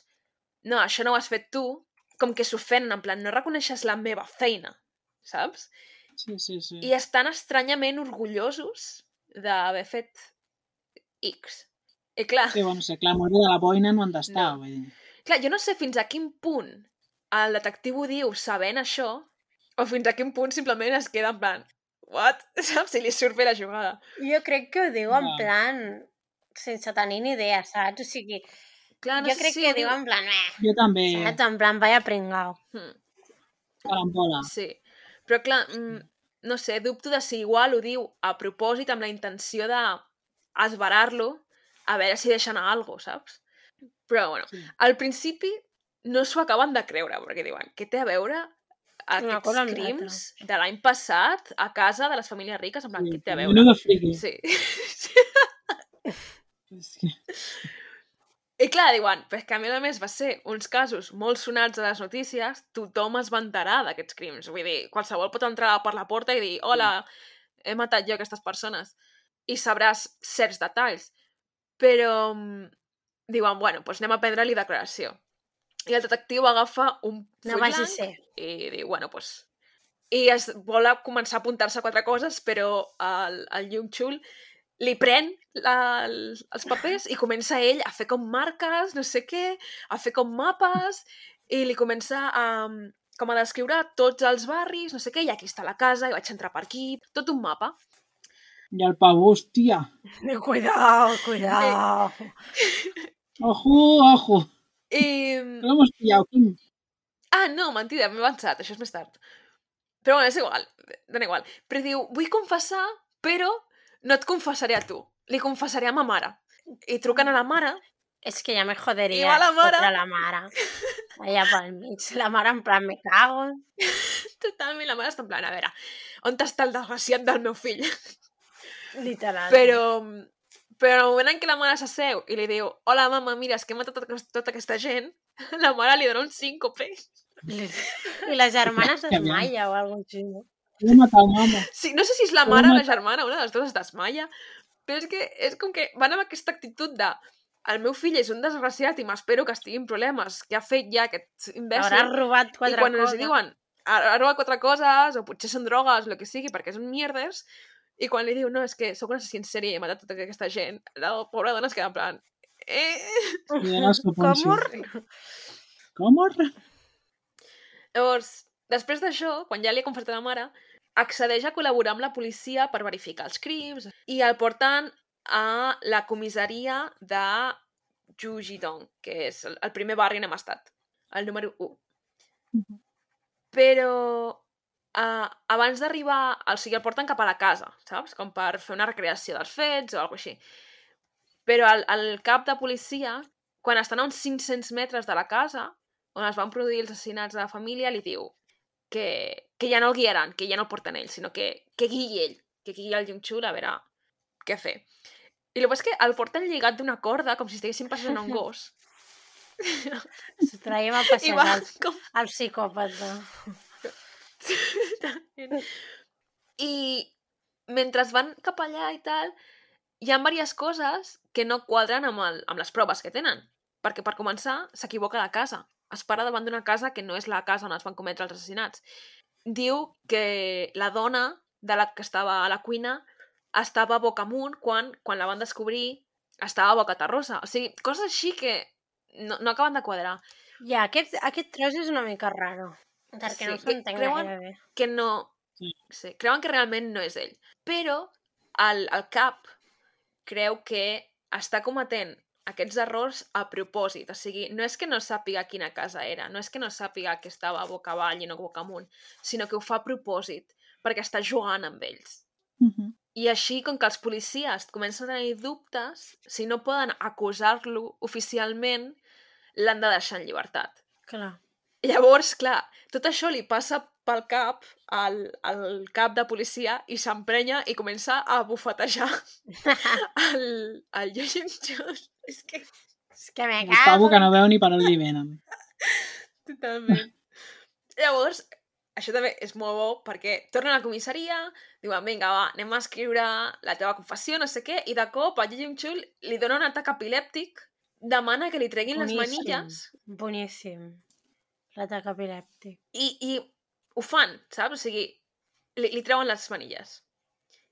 no, això no ho has fet tu, com que s'ofenen, en plan, no reconeixes la meva feina, saps? sí, sí, sí. I estan estranyament orgullosos d'haver fet X. I clar, Sí, bueno, sé, clar, morir de la boina no han d'estar, No. vull dir. clar, jo no sé fins a quin punt el detectiu ho diu sabent això, o fins a quin punt simplement es queda en plan, what? Saps? Si li surt bé la jugada. Jo crec que ho diu en plan sense tenir ni idea, saps? O sigui, Clar, no jo sé crec si que ho diu en plan, eh, Jo també, saps? En plan, vaya pringao. Hmm, carambola. sí. Però clar, mm, no sé, dubto de si igual ho diu a propòsit amb la intenció de esbarar-lo a veure si deixa anar alguna cosa, saps? Però, bueno, Sí. al principi no s'ho acaben de creure, perquè diuen, què té a veure aquests crims de l'any passat a casa de les famílies riques? En plan, Sí, què té a veure? Friki. Sí. És que... I clar, diuen, però que a més a més va ser uns casos molt sonats a les notícies, tothom es va enterar d'aquests crims. Vull dir, qualsevol pot entrar per la porta i dir hola, he matat jo aquestes persones. I sabràs certs detalls. Però mm, diuen, bueno, doncs anem a prendre-li declaració. I el detectiu agafa un No full a blanc i diu, bueno, doncs... I es vol començar a apuntar-se a quatre coses, però el, el Jung Chul li pren la, el, els papers i comença ell a fer com marques, no sé què, a fer com mapes, i li comença a, com a descriure tots els barris, no sé què, i aquí està la casa, i vaig entrar per aquí, tot un mapa. I el pavo, hòstia. Cuidao, cuidao. Ojo, ojo. I... No l'hemos pillado, Kim. Ah, no, mentida, m'he avançat, això és més tard. Però bueno, és igual, dona igual. Però diu, vull confessar, però no et confessaré a tu, li confessaré a ma mare. I truquen a la mare, És que ja me joderia. I va la mare. la mare. Allà pel mig. La mare en plan, me cago. totalment la mare està en plan, a veure, on està el desgraciat del meu fill? Literal. Però, però en el moment en què la mare s'asseu i li diu hola, mama, mira, és que he matat tota, tota aquesta gent, la mare li dona un síncope. I la germana s'esmaia o alguna cosa així. no? He matat mama. Sí, no sé si és la mare o la germana, una de les dues es desmaia, però és que és com que van amb aquesta actitud de el meu fill és un desgraciat i m'espero que estigui en problemes, que ha fet ja aquest Haurà imbècil, robat i quatre quan els coses. diuen ha robat quatre coses, o potser són drogues, el que sigui, perquè són mierdes, i quan li diu, no, és que sóc un assassí en sèrie i he matat tota aquesta gent, la pobra dona es queda en plan... Eh? Penso. Com? Com? Llavors, després d'això, quan ja li ha confessat a la mare, accedeix a col·laborar amb la policia per verificar els crims i el porten a la comissaria de Jujidong, que és el, primer barri on hem estat, el número 1. Mhm. Però uh, abans d'arribar, o sigui, el porten cap a la casa, saps? Com per fer una recreació dels fets o alguna així. Però el, el cap de policia, quan estan a uns 500 metres de la casa, on es van produir els assassinats de la família, li diu que, que ja no el guiaran, que ja no el porten ell, sinó que, que guiï ell, que guiï el Jung-Chul a veure què fer. I el que és que el porten lligat d'una corda, com si estiguessin passant un gos. S'ho traiem a passejar va el, com... el psicòpata. I mentre van cap allà i tal, hi ha diverses coses que no quadren amb, el, amb les proves que tenen. Perquè, per començar, s'equivoca de casa. Es para davant d'una casa que no és la casa on es van cometre els assassinats. Diu que la dona de la que estava a la cuina estava boca amunt quan, quan la van descobrir estava boca terrosa. O sigui, coses així que no, no acaben de quadrar. Ja, aquest, aquest tros és una mica raro. Perquè Sí, no que s'entén creuen- gaire bé. que no... Sí. Sí, creuen que realment no és ell. Però el, el cap creu que està cometent aquests errors a propòsit. O sigui, no és que no sàpiga quina casa era, no és que no sàpiga que estava boca avall i no boca amunt, sinó que ho fa a propòsit, perquè està jugant amb ells. Mhm. I així, com que els policies comencen a tenir dubtes, si no poden acusar-lo oficialment, l'han de deixar en llibertat. Clar. Llavors, clar, tot això li passa pel cap al, al cap de policia i s'emprenya i comença a bufetejar el, el Yojin Chun. És que... És que me pavo cago. que no veu ni per on li venen. Totalment. Llavors, això també és molt bo perquè tornen a la comissaria, diuen, vinga, va, anem a escriure la teva confessió, no sé què, i de cop a Yojin Chul li dona un atac epilèptic, demana que li treguin les Boníssim. manilles Boníssim. L'atac epilèptic. i, i ho fan, saps? O sigui, li, li treuen les manilles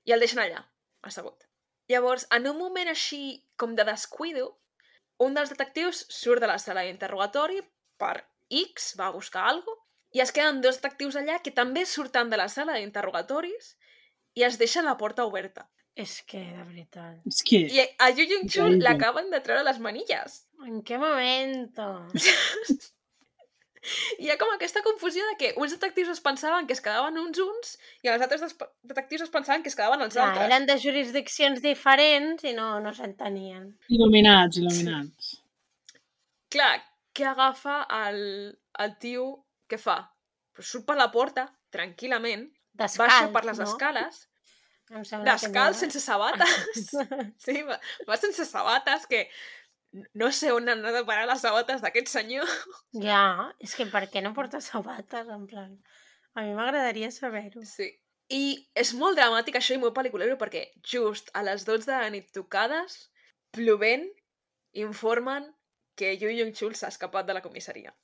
i el deixen allà, assegut. Llavors, en un moment així com de descuido, un dels detectius surt de la sala d'interrogatori per X, va a buscar alguna i es queden dos detectius allà que també surten de la sala d'interrogatoris i es deixen la porta oberta. És que, de veritat. És que... I a Yu Jung Chul l'acaben de treure les manilles. En què momento? I hi ha com aquesta confusió de que uns detectius es pensaven que es quedaven uns uns i els altres detectius es pensaven que es quedaven els Clar, altres. eren de jurisdiccions diferents i no, no s'entenien. Il·luminats, il·luminats. Clar, què agafa el, el tio? Què fa? Pues surt per la porta, tranquil·lament, Descalç, baixa per les no? escales, Em descalç, que sense sabates. Sí, va, va sense sabates, que no sé on han anat a parar les sabates d'aquest senyor. Ja, és que per què no porta sabates, en plan... A mi m'agradaria saber-ho. Sí. I és molt dramàtic això i molt pel·liculero perquè just a les 12 de la nit tocades, plovent, informen que Yu Jung Chul s'ha escapat de la comissaria.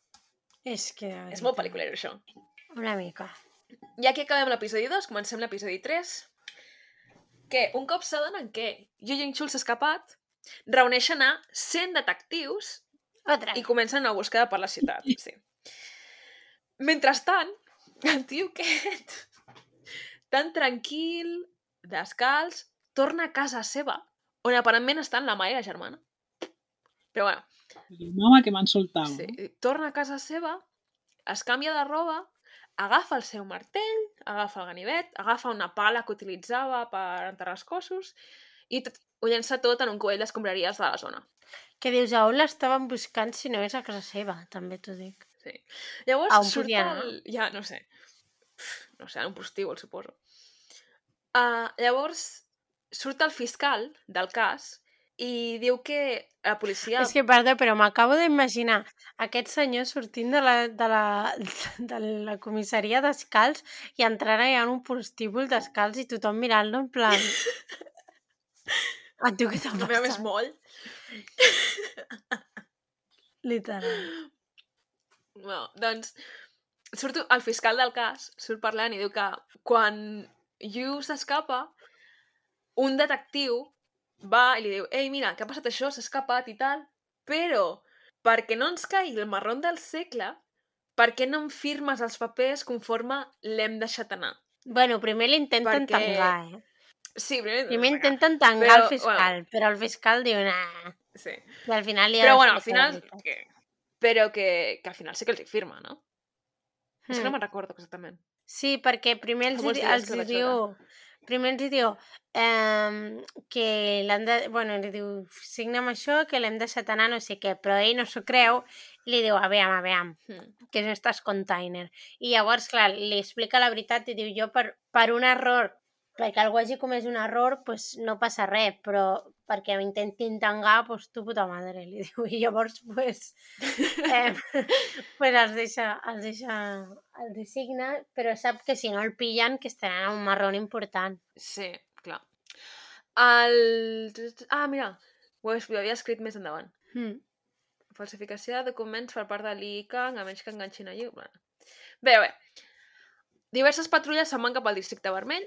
És que... És molt pel·liculero això. Una mica. I aquí acabem l'episodi 2, comencem l'episodi 3, que un cop s'adonen que Yu Jung Chul s'ha escapat, reuneixen a 100 detectius Otra. i comencen una búsqueda per la ciutat. Sí. Mentrestant, el tio aquest, tan tranquil, descalç, torna a casa seva, on aparentment estan la mare i la germana. Però bueno, Mama que m'han soltat. sí, torna a casa seva, es canvia de roba, agafa el seu martell, agafa el ganivet, agafa una pala que utilitzava per enterrar els cossos i tot, ho llença tot en un cubell d'escombraries de la zona. Que dius, a on l'estaven buscant si no és a casa seva, també t'ho dic. Sí. Llavors A on surt podia el... Ja, no sé. No sé, en un prostíbul, suposo. Uh, llavors surt el fiscal del cas i diu que la policia... És que, perdó, però m'acabo d'imaginar aquest senyor sortint de la, de la, de la comissaria descalç i entrant allà en un prostíbul descalç i tothom mirant-lo en plan... A tu què t'ha A més, passat? molt. Literal. No, doncs, surt el fiscal del cas, surt parlant i diu que quan Yu s'escapa, un detectiu va i li diu «Ei, mira, què ha passat això? S'ha escapat i tal, però perquè no ens caigui el marrón del segle, per què no em firmes els papers conforme l'hem deixat anar?» Bueno, primer l'intenten Perquè- tangar, eh? Sí, primer... Primer intenten tancar Però, el fiscal, però el fiscal diu, nah. Sí. I al final Però bueno, al final... Que... Però que, que al final sí que els hi firma, no? És que no Hmm. me'n recordo exactament. Sí, perquè primer els, els que hi vaig diu... Primer els diu eh, que l'han de... Bueno, li diu, signa'm això, que l'hem deixat anar, no sé què, però ell no s'ho creu i li diu, aviam, aviam, Hmm. que és estàs container. I llavors, clar, li explica la veritat i diu, jo per, per un error, perquè algú hagi comès un error, pues, no passa res, però perquè m'intentin tangar, pues, tu puta madre, li diu. I llavors, pues, eh, pues els deixa, els deixa, els designa, però sap que si no el pillen, que estaran en un marrón important. Sí, clar. El... Ah, mira, ho, havia escrit més endavant. Mm. Falsificació de documents per part de l'ICANG, a menys que enganxin allí. Bueno. Bé, bé. Diverses patrulles se'n van cap al districte vermell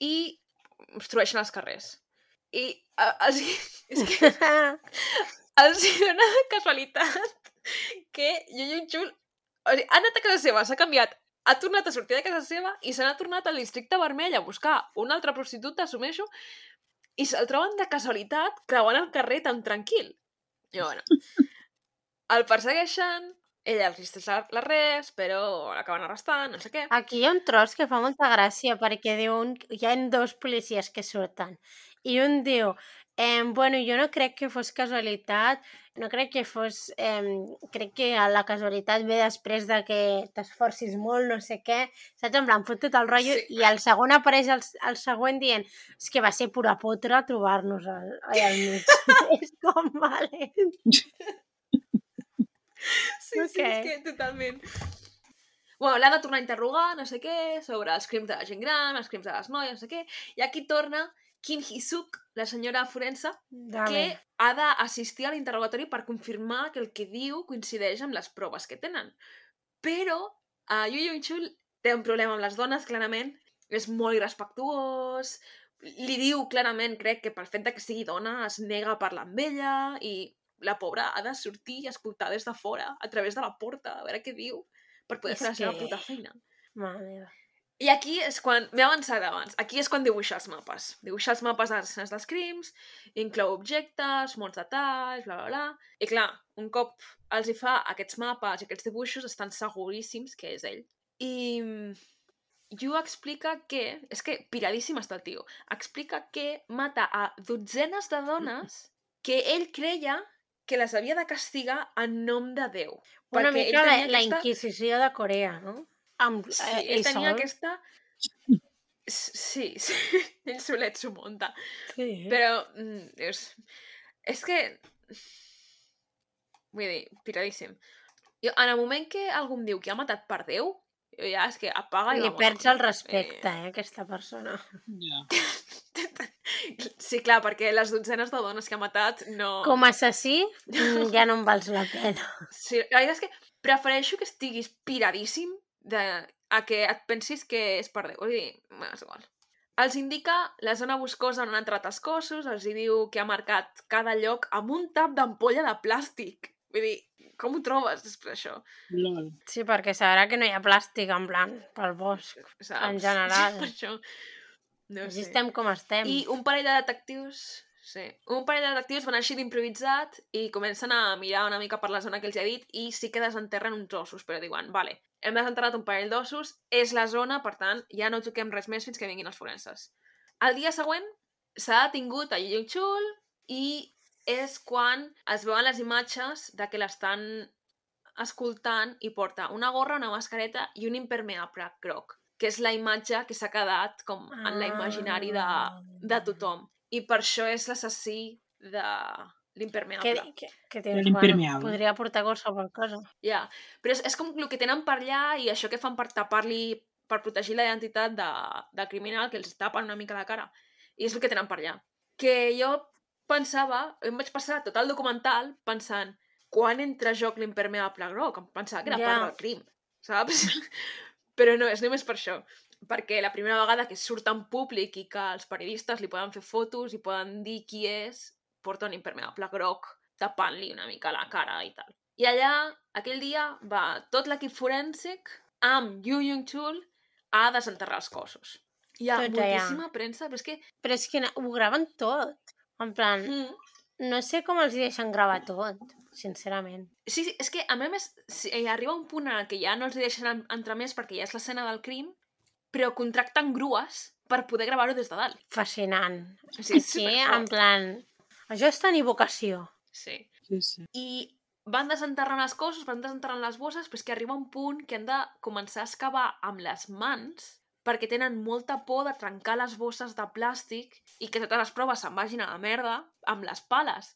i obstrueixen els carrers. I a, els, és que els dona casualitat que Yuyun Chul o sigui, ha anat a casa seva, s'ha canviat, ha tornat a sortir de casa seva i se n'ha tornat al districte vermell a buscar una altra prostituta, assumeixo, i se'l troben de casualitat creuant el carrer tan tranquil. I bueno, el persegueixen, ella els resisteix res, però l'acaben arrestant, no sé què. Aquí hi ha un tros que fa molta gràcia perquè diu un... hi ha dos policies que surten i un diu eh, bueno, jo no crec que fos casualitat, no crec que fos... Eh, crec que la casualitat ve després de que t'esforcis molt, no sé què, saps? En plan, fot tot el rotllo Sí. i el segon apareix el, el següent dient és que va ser pura potra trobar-nos al, allà al mig. és com, vale. Sí, sí, és que totalment. Bueno, l'ha de tornar a interrogar, no sé què, sobre els crims de la gent gran, els crims de les noies, no sé què, i aquí torna Kim Hee-suk, la senyora forense, Dame. que ha d'assistir a l'interrogatori per confirmar que el que diu coincideix amb les proves que tenen. Però uh, Yu Yun-chul té un problema amb les dones, clarament, és molt irrespectuós, li diu clarament, crec, que pel fet que sigui dona es nega a parlar amb ella i la pobra ha de sortir i escoltar des de fora, a través de la porta, a veure què diu, per poder És fer la seva que- puta feina. Mare meva. I aquí és quan... M'he avançat abans. Aquí és quan dibuixa els mapes. Dibuixa els mapes de les escenes dels crims, inclou objectes, molts detalls, bla, bla, bla... I clar, un cop els hi fa aquests mapes i aquests dibuixos, estan seguríssims que és ell. I mm, Yu explica que... És que piradíssim està el tio. Explica que mata a dotzenes de dones que ell creia que les havia de castigar en nom de Déu. Una mica la, tenia la aquesta- Inquisició de Corea, no? Amb, Sí, eh, ell ell tenia sol. aquesta... Sí, sí, ell solet s'ho munta. Sí. Però mm, és, és que... Vull dir, piradíssim. Jo, en el moment que algú em diu que ha matat per Déu, ja és que apaga i Li perds el respecte, eh, aquesta persona. Ja. Sí, clar, perquè les dotzenes de dones que ha matat no... Com a assassí, mm, ja no em vals la pena. Sí, la veritat és que prefereixo que estiguis piradíssim de, a que et pensis que és per Déu. Vull dir, és igual. Els indica la zona boscosa on han entrat els cossos, els hi diu que ha marcat cada lloc amb un tap d'ampolla de plàstic. Vull dir, com ho trobes després això? Lol. Sí, perquè sabrà que no hi ha plàstic, en plan, pel bosc. Saps? En general. Per això... No Així sé. estem com estem. I un parell de detectius... Sí. Un parell de detectius van així d'improvisat i comencen a mirar una mica per la zona que els he dit i sí que desenterren uns ossos, però diuen, vale, hem desenterrat un parell d'ossos, és la zona, per tant, ja no toquem res més fins que vinguin els forenses. El dia següent s'ha detingut a Yu Chul i és quan es veuen les imatges de que l'estan escoltant i porta una gorra, una mascareta i un impermeable groc, que és la imatge que s'ha quedat com en la imaginari de, de tothom. I per això és l'assassí de que, l'impermeable. que, que tens, l'impermeable. podria portar qualsevol cosa. Ja, però és, és com el que tenen per allà i això que fan per tapar-li, per protegir la identitat de, del criminal, que els tapen una mica la cara. I és el que tenen per allà. Que jo pensava, em vaig passar tot el documental pensant quan entra a joc l'impermeable groc? Em pensava que era Ja. part del crim, saps? Però no, és només per això. Perquè la primera vegada que surt en públic i que els periodistes li poden fer fotos i poden dir qui és, porta un impermeable groc tapant-li una mica la cara i tal. I allà, aquell dia, va tot l'equip forènsic amb Yu Yung Chul a desenterrar els cossos. Hi ha allà. moltíssima premsa, però és que... Però és que ho graven tot. En plan, Mm, no sé com els deixen gravar tot, sincerament. Sí, sí, és que a més si, hi arriba un punt en el que ja no els deixen en- entrar més perquè ja és l'escena del crim, però contracten grues per poder gravar-ho des de dalt. Fascinant. O sigui, és Sí, superfort. en plan... Això és tenir vocació. Sí. Sí, sí. I van desenterrant les coses, van desenterrant les bosses, però és que arriba un punt que han de començar a excavar amb les mans perquè tenen molta por de trencar les bosses de plàstic i que totes les proves se'n vagin a la merda amb les pales.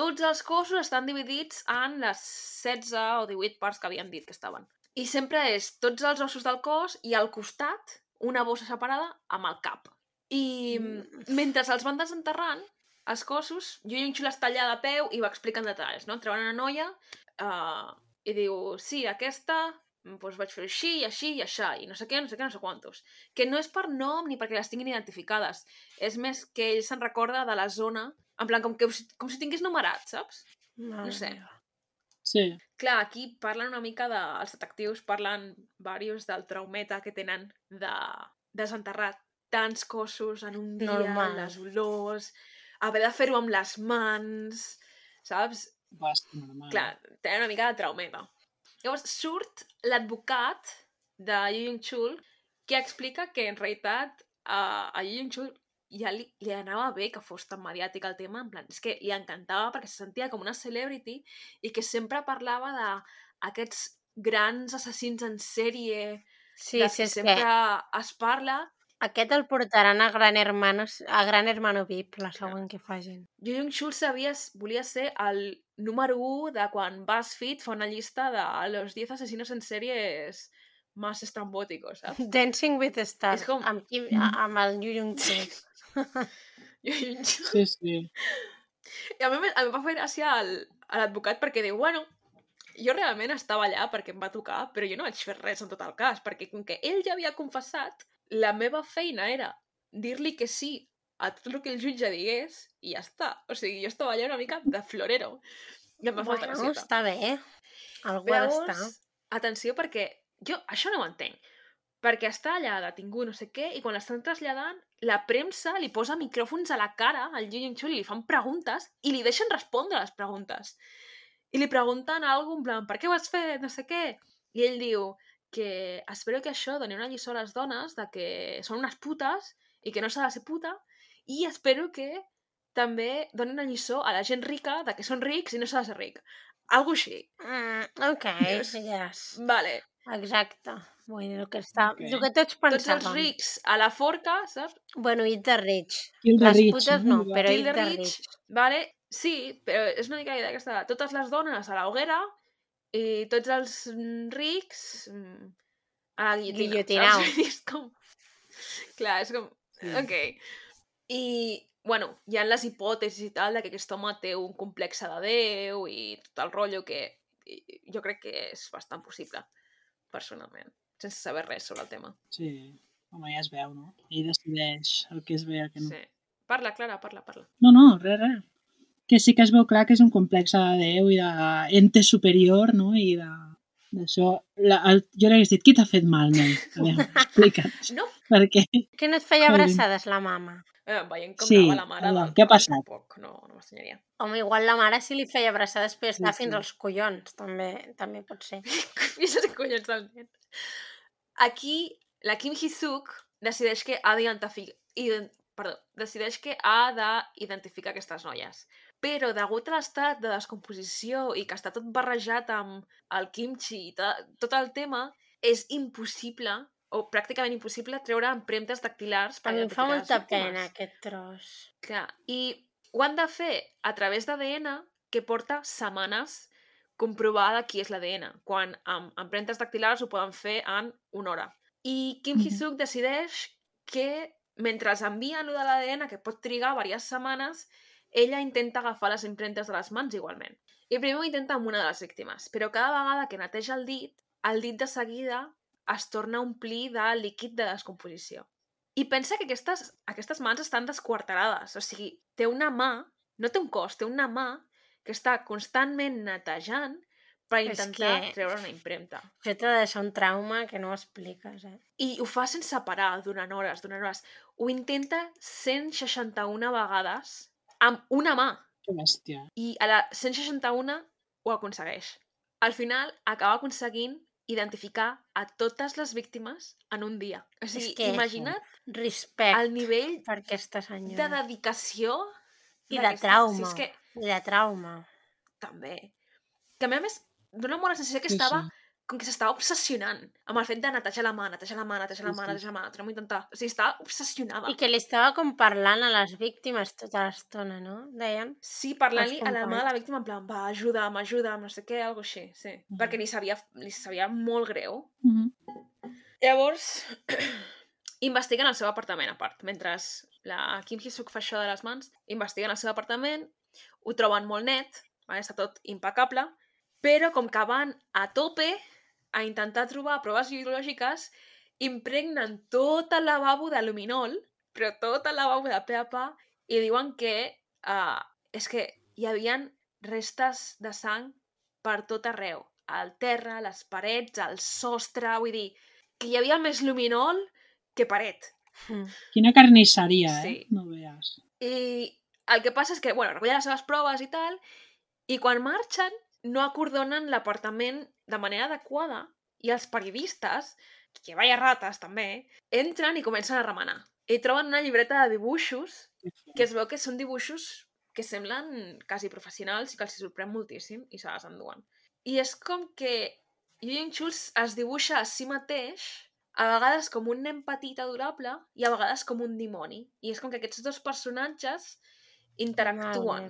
Tots els cossos estan dividits en les 16 o 18 parts que havien dit que estaven. I sempre és tots els ossos del cos i al costat una bossa separada amb el cap. I Mm. mentre els van desenterrant, els cossos, jo i un xul està allà de peu i va explicant detalls, no? Treuen una noia uh, i diu, sí, aquesta doncs vaig fer així, i així i això, i no sé què, no sé què, no sé quantos. Que no és per nom ni perquè les tinguin identificades. És més que ell se'n recorda de la zona, en plan, com, que, com si tingués numerat, saps? Mare sé. meva. Sí, Clar, aquí parlen una mica de... Els detectius parlen varios del traumeta que tenen de desenterrar tants cossos en un dia, Normal. les olors, haver de fer-ho amb les mans, saps? basta normal. Clar, tenen una mica de traumeta. Llavors surt l'advocat de Yu Yung Chul que explica que en realitat a, a Yu Yung Chul ja li, li anava bé que fos tan mediàtic el tema, en plan, és que li encantava perquè se sentia com una celebrity i que sempre parlava d'aquests grans assassins en sèrie Sí, de sí, sempre que es parla. Aquest el portaran a Gran Hermano, a Gran Hermano VIP, la següent que facin. Yu Yung Chul sabia, volia ser el número 1 de quan BuzzFeed fa una llista de los 10 asesinos en sèries más estrambóticos, saps? Dancing with Stars, És com- amb, qui, a- amb el Yu Yung Chul. Yu Yung Chul. Sí, sí. I a mi, em- a mi va fer gràcia l'advocat perquè diu, bueno, jo realment estava allà perquè em va tocar, però jo no vaig fer res en tot el cas, perquè com que ell ja havia confessat, la meva feina era dir-li que sí a tot el que el jutge digués i ja està. O sigui, jo estava allà una mica de florero. I em va Bueno, gracieta. està bé. Algú Però ha d'estar. llavors, atenció, perquè jo això no ho entenc. Perquè està allà detingut no sé què i quan l'estan traslladant, la premsa li posa micròfons a la cara al Yu Yung Chul i li fan preguntes i li deixen respondre les preguntes. I li pregunten alguna en plan, per què ho has fet, no sé què? I ell diu que espero que això doni una lliçó a les dones de que són unes putes i que no s'ha de ser puta i espero que també doni una lliçó a la gent rica de que són rics i no s'ha de ser ric. Algo així. Mm, ok, Yes. yes. Vale. Exacte. Vull dir, el que, està, Ok. el que tots tots els pensàvem. rics a la forca, saps? Bueno, eat the rich. Kill the Les rich, putes no, però eat the the rich, rich. vale? Sí, però és una mica la idea aquesta de totes les dones a la hoguera i tots els mm, rics mm, a la guillotina. És com... Clar, és com... Sí. Ok. I, bueno, hi ha les hipòtesis i tal de que aquest home té un complex de Déu i tot el rotllo que jo crec que és bastant possible, personalment, sense saber res sobre el tema. Sí, home, ja es veu, no? Ell decideix el que és bé i el que no. Sí. Parla, Clara, parla, parla. No, no, res, res. Que sí que es veu clar que és un complex de Déu i d'ente superior, no? I de d'això... La- El, jo li hagués dit, qui t'ha fet mal, nen? A veure, explica'ns. No. Per què? Que no et feia abraçades la mama? Eh, veient com Sí, anava la mare del què ha noi, passat? Tampoc, no, no m'estranyaria. Home, igual la mare sí li feia abraçades però està Sí, fins sí. als collons, també, també pot ser. Fins a collons del nen. Aquí, la Kim Hee-suk decideix que ha d'identificar... Ident... Perdó, decideix que ha d'identificar aquestes noies. Però, degut a l'estat de descomposició i que està tot barrejat amb el kimchi i tot el tema, és impossible, o pràcticament impossible, treure empremtes dactilars A per mi em fa molta pena aquest tros. Clar, i ho han de fer a través d'ADN que porta setmanes comprovar de qui és l'ADN, quan amb empremtes dactilars ho poden fer en una hora. I Kim Mhm. Hee-suk decideix que mentre envien lo de l'ADN, que pot trigar diverses setmanes, ella intenta agafar les empremtes de les mans igualment. I primer ho intenta amb una de les víctimes, però cada vegada que neteja el dit, el dit de seguida es torna a omplir de líquid de descomposició. I pensa que aquestes, aquestes mans estan desquarterades, o sigui, té una mà, no té un cos, té una mà que està constantment netejant per És intentar que- treure una impremta. Això t'ha de deixar un trauma que no ho expliques, eh? I ho fa sense parar, durant hores, durant hores. Ho intenta 161 vegades amb una mà. Que bèstia. I a la 161 ho aconsegueix. Al final acaba aconseguint identificar a totes les víctimes en un dia. O sigui, que- imagina't Respecte el nivell per aquesta de senyora. dedicació I de trauma. Sí, és que I de trauma. també. Que a més, dona molt la sensació que Sí, estava sí. Com que s'estava obsessionant amb el fet de netejar la mà, netejar la mà, netejar la mà, sí. netejar la mà, tornem a intentar. O sigui, estava obsessionada. I que li estava com parlant a les víctimes tota l'estona, no? Deien. Sí, parlant-li a la mà de la víctima en plan, va, ajuda'm, ajuda'm, no sé què, algo així, sí. Mhm. Perquè li sabia, li sabia molt greu. Mhm. Llavors, investiguen el seu apartament, a part. Mentre la Kim Hee-suk fa això de les mans, investiguen el seu apartament, ho troben molt net, vale? està tot impecable, però com que van a tope a intentar trobar proves biològiques, impregnen tot el lavabo de luminol, però tot el lavabo de pe a pa, i diuen que uh, és que hi havien restes de sang per tot arreu. Al terra, a les parets, al sostre, vull dir, que hi havia més luminol que paret. Mm. Quina carnisseria, eh? Sí. No veus. I el que passa és que, bueno, recullen les seves proves i tal, i quan marxen no acordonen l'apartament de manera adequada i els periodistes, que vaya rates també, entren i comencen a remenar. I troben una llibreta de dibuixos que es veu que són dibuixos que semblen quasi professionals i que els sorprèn moltíssim i se les enduen. I és com que Yu Ying-chul es dibuixa a si mateix a vegades com un nen petit adorable i a vegades com un dimoni. I és com que aquests dos personatges interactuen.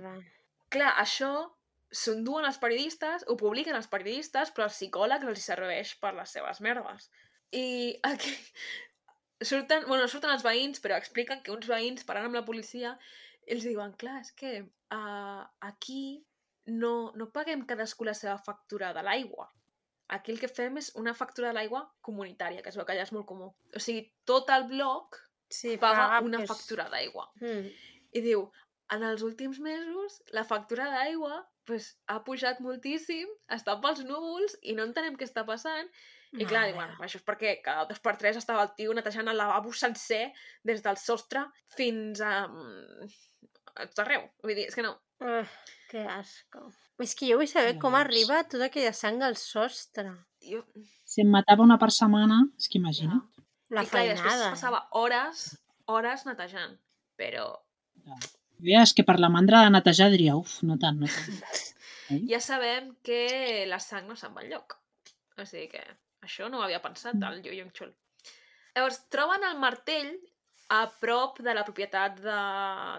Clar, això s'enduen els periodistes, ho publiquen els periodistes, però els psicòlegs els serveix per les seves merdes. I aquí surten, bueno, no surten els veïns, però expliquen que uns veïns parlant amb la policia els diuen, clar, és que uh, aquí no, no paguem cadascú la seva factura de l'aigua. Aquí el que fem és una factura de l'aigua comunitària, que es veu que allà és molt comú. O sigui, tot el bloc Sí, paga una pues, factura d'aigua. Mm. I diu, en els últims mesos la factura d'aigua pues, ha pujat moltíssim, està pels núvols i no entenem què està passant. I clar, diuen, meva. això és perquè cada dos per tres estava el tio netejant el lavabo sencer des del sostre fins a... mm, a tot arreu. Vull dir, és que no. Uh, que asco. És que jo vull saber com Llavors- arriba tota aquella sang al sostre. Jo... Si em matava una per setmana, és que imagina't. La I clar, i després feinada. es passava hores, hores netejant. Però Veies que per la mandra de netejar diria, uf, no tant, no tant. ja sabem que la sang no se'n va enlloc. O sigui que això no ho havia pensat, el Yu Yong Chul. Llavors, troben el martell a prop de la propietat de,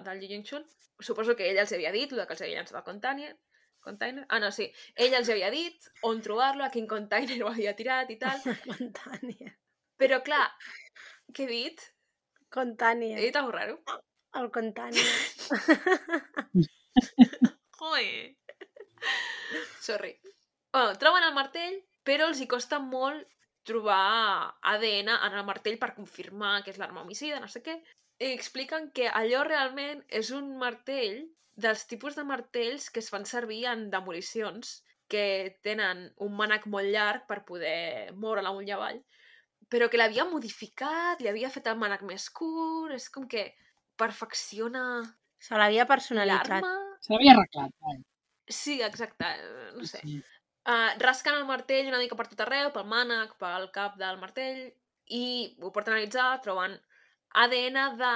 del Yu Yong Chul. Suposo que ell els havia dit, el que els havia llançat al container. container. Ah, no, sí. Ell els havia dit on trobar-lo, a quin container ho havia tirat i tal. Contània. Però, clar, què he dit? Contània. He dit alguna raro? El Contània. Joder. Sorry. Bueno, troben el martell, però els hi costa molt trobar ADN en el martell per confirmar que és l'arma homicida, no sé què. I expliquen que allò realment és un martell dels tipus de martells que es fan servir en demolicions que tenen un mànec molt llarg per poder moure-la amunt i avall, però que l'havia modificat, li havia fet el mànec més curt, és com que perfecciona Se l'havia personalitzat. Se l'havia arreglat. Vale. Sí, exacte, eh, no sé. Sí. Uh, rasquen el martell una mica per tot arreu, pel mànec, pel cap del martell, i ho porten a analitzar, troben ADN de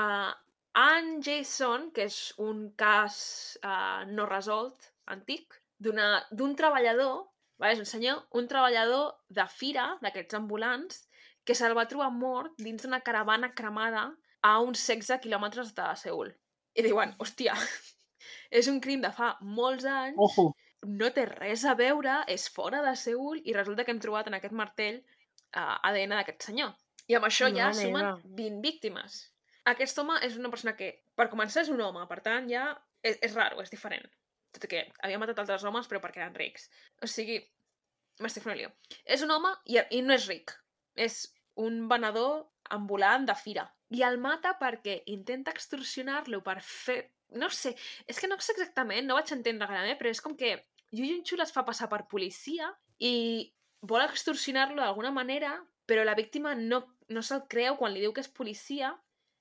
uh, Ann Jason, que és un cas uh, no resolt, antic, d'un treballador, vale, és un senyor, un treballador de fira, d'aquests ambulants, que se'l va trobar mort dins d'una caravana cremada a uns 16 quilòmetres de Seul. I diuen, hòstia, és un crim de fa molts anys, Ojo. no té res a veure, és fora de Seul i resulta que hem trobat en aquest martell uh, ADN d'aquest senyor. I amb això ja Mare sumen meva. 20 víctimes. Aquest home és una persona que, per començar, és un home, per tant, ja és, és raro, és diferent. Tot i que havia matat altres homes, però perquè eren rics. O sigui, m'estic fent un lío. És un home i, i no és ric. És un venedor ambulant de fira. I el mata perquè intenta extorsionar-lo per fer... No sé, és que no sé exactament, no vaig entendre gairebé, però és com que Yu Yun-chul es fa passar per policia i vol extorsionar-lo d'alguna manera, però la víctima no, no se'l creu quan li diu que és policia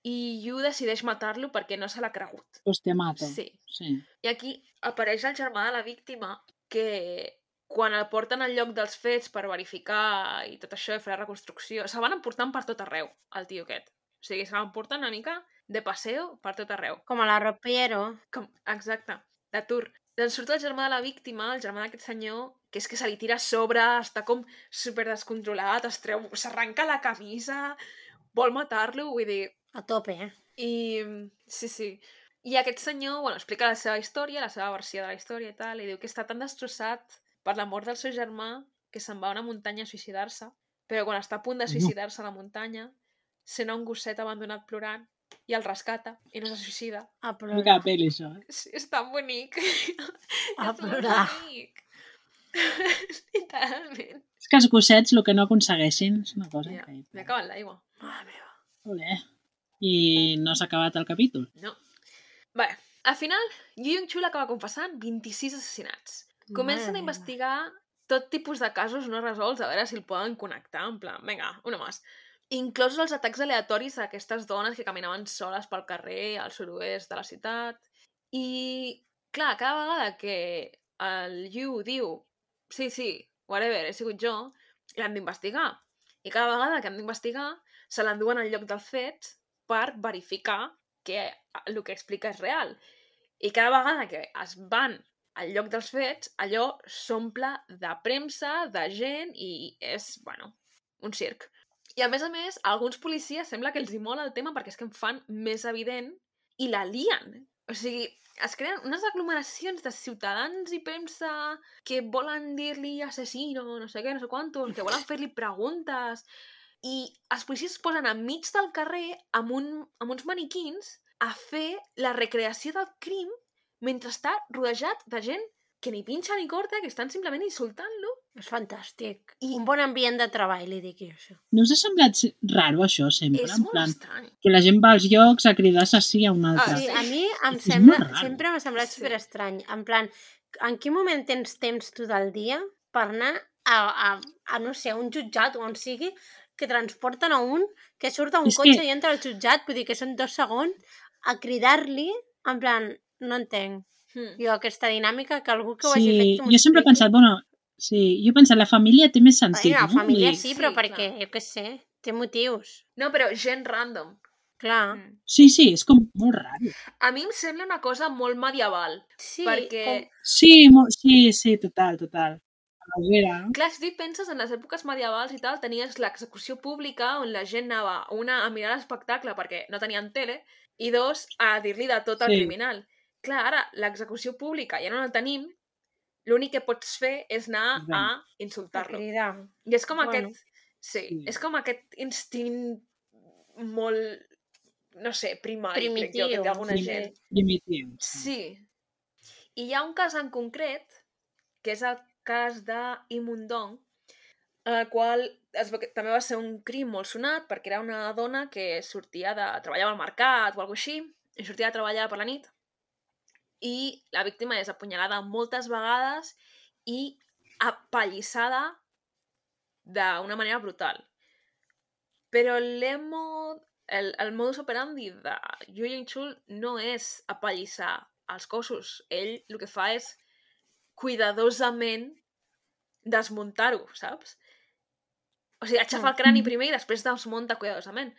i Yu decideix matar-lo perquè no se l'ha cregut. Te mato. Sí. Sí. I aquí apareix el germà de la víctima que quan el porten al lloc dels fets per verificar i tot això i fer la reconstrucció, se van emportant per tot arreu, el tio aquest. O sigui, se van portant una mica de passeo per tot arreu. Com a la Ropiero. Com, exacte, de tour. Doncs surt el germà de la víctima, el germà d'aquest senyor, que és que se li tira a sobre, està com super descontrolat, es treu, s'arranca la camisa, vol matar-lo, vull dir... A tope, eh? I sí, sí. I aquest senyor, bueno, explica la seva història, la seva versió de la història i tal, i diu que està tan destrossat per la mort del seu germà que se'n va a una muntanya a suïcidar-se, però quan està a punt de suïcidar-se a la muntanya, sent un gosset abandonat plorant i el rescata i no se suïcida. A Mica plorar. peli, això, eh? Sí, és tan bonic. A és plorar. bonic. Literalment. És que els gossets el que no aconsegueixin és una cosa Ja, increïble. M'he acabat l'aigua. Mare meva. Olé. I no s'ha acabat el capítol. No. Bé, al final, Yu Yong-chul acaba confessant 26 assassinats. Comencen Mare a investigar tot tipus de casos no resolts, a veure si el poden connectar, en plan, vinga, una més. Inclosos els atacs aleatoris d'aquestes dones que caminaven soles pel carrer al sud-oest de la ciutat. I, clar, cada vegada que el Yu diu sí, sí, whatever, he sigut jo, l'han d'investigar. I cada vegada que han d'investigar, se l'enduen al lloc dels fets per verificar que el que explica és real. I cada vegada que es van al lloc dels fets, allò s'omple de premsa, de gent, i és, bueno, un circ. I a més a més, a alguns policies sembla que els hi mola el tema perquè és que en fan més evident i la lien. O sigui, es creen unes aglomeracions de ciutadans i premsa que volen dir-li assassino, no sé què, no sé quantos, que volen fer-li preguntes, i els policies es posen enmig del carrer amb, un, amb uns maniquins a fer la recreació del crim mentre està rodejat de gent que ni pinxa ni corta, que estan simplement insultant-lo. És fantàstic. I-. Un bon ambient de treball, li dic jo, això. No us ha semblat se- raro això sempre? És en plan, estrany. que la gent va als llocs a cridar assassí a un altre. Ah, Sí, sí. a mi em És sembla, sempre m'ha semblat Sí. super estrany. En plan, en quin moment tens temps tu del dia per anar a, a, a no sé, a un jutjat o on sigui, que transporten a un, que surt a un És cotxe que- i entra al jutjat, vull dir que són dos segons, a cridar-li, en plan, no entenc. Hmm. Jo, aquesta dinàmica, que algú que ho hagi fet... Sí, que jo sempre he pensat, bueno, sí, jo he pensat, la família té més sentit, Ai, la no? família dir, sí, però Sí, perquè, clar. jo què sé, té motius. No, però gent random. Clar. Mm. Sí, sí, és com molt raro. A mi em sembla una cosa molt medieval, Sí, perquè... com... Sí, mo sí, sí, total, total. Clar, si penses, en les èpoques medievals i tal, tenies l'execució pública on la gent anava, una, a mirar l'espectacle perquè no tenien tele, i dos, a dir-li de tot al Sí. criminal. Clar, ara, l'execució pública ja no la tenim, l'únic que pots fer és anar a a insultar-lo. I és com Bueno. aquest... Sí, Sí. és com aquest instint molt, no sé, primari, crec jo, que Primitiu, té alguna sí. gent. Primitiu. Sí. I hi ha un cas en concret, que és el cas de Imundong, en el qual es també va ser un crim molt sonat perquè era una dona que sortia de... treballava al mercat o alguna així, i sortia de treballar per la nit, i la víctima és apunyalada moltes vegades i apallissada d'una manera brutal. Però l'emo... El, el modus operandi de Yu Ying-chul no és apallissar els cossos. Ell el que fa és cuidadosament desmuntar-ho, saps? O sigui, aixafa el crani primer i després desmunta cuidadosament.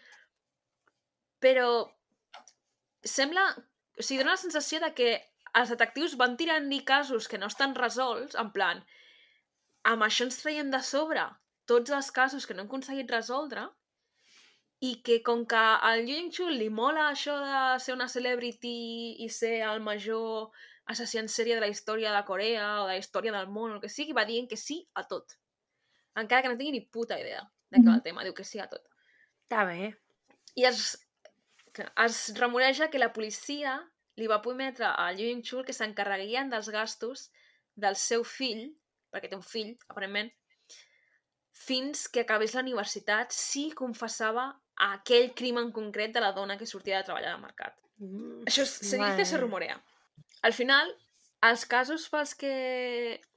Però sembla... O sigui, dona la sensació de que els detectius van tirant-li casos que no estan resolts, en plan, amb això ens traiem de sobre tots els casos que no hem aconseguit resoldre i que com que al Yu Ying-chul li mola això de ser una celebrity i ser el major assassí en sèrie de la història de Corea o de la història del món o el que sigui, va dient que sí a tot. Encara que no tingui ni puta idea de què va el tema, diu que sí a tot. Està bé. I es, que es remoreja que la policia li va prometre a Yu Ying-chul que s'encarreguien dels gastos del seu fill, perquè té un fill, aparentment, fins que acabés la universitat si confessava aquell crim en concret de la dona que sortia de treballar al mercat. Mm, Això se dice, se rumorea. Al final, Els casos pels que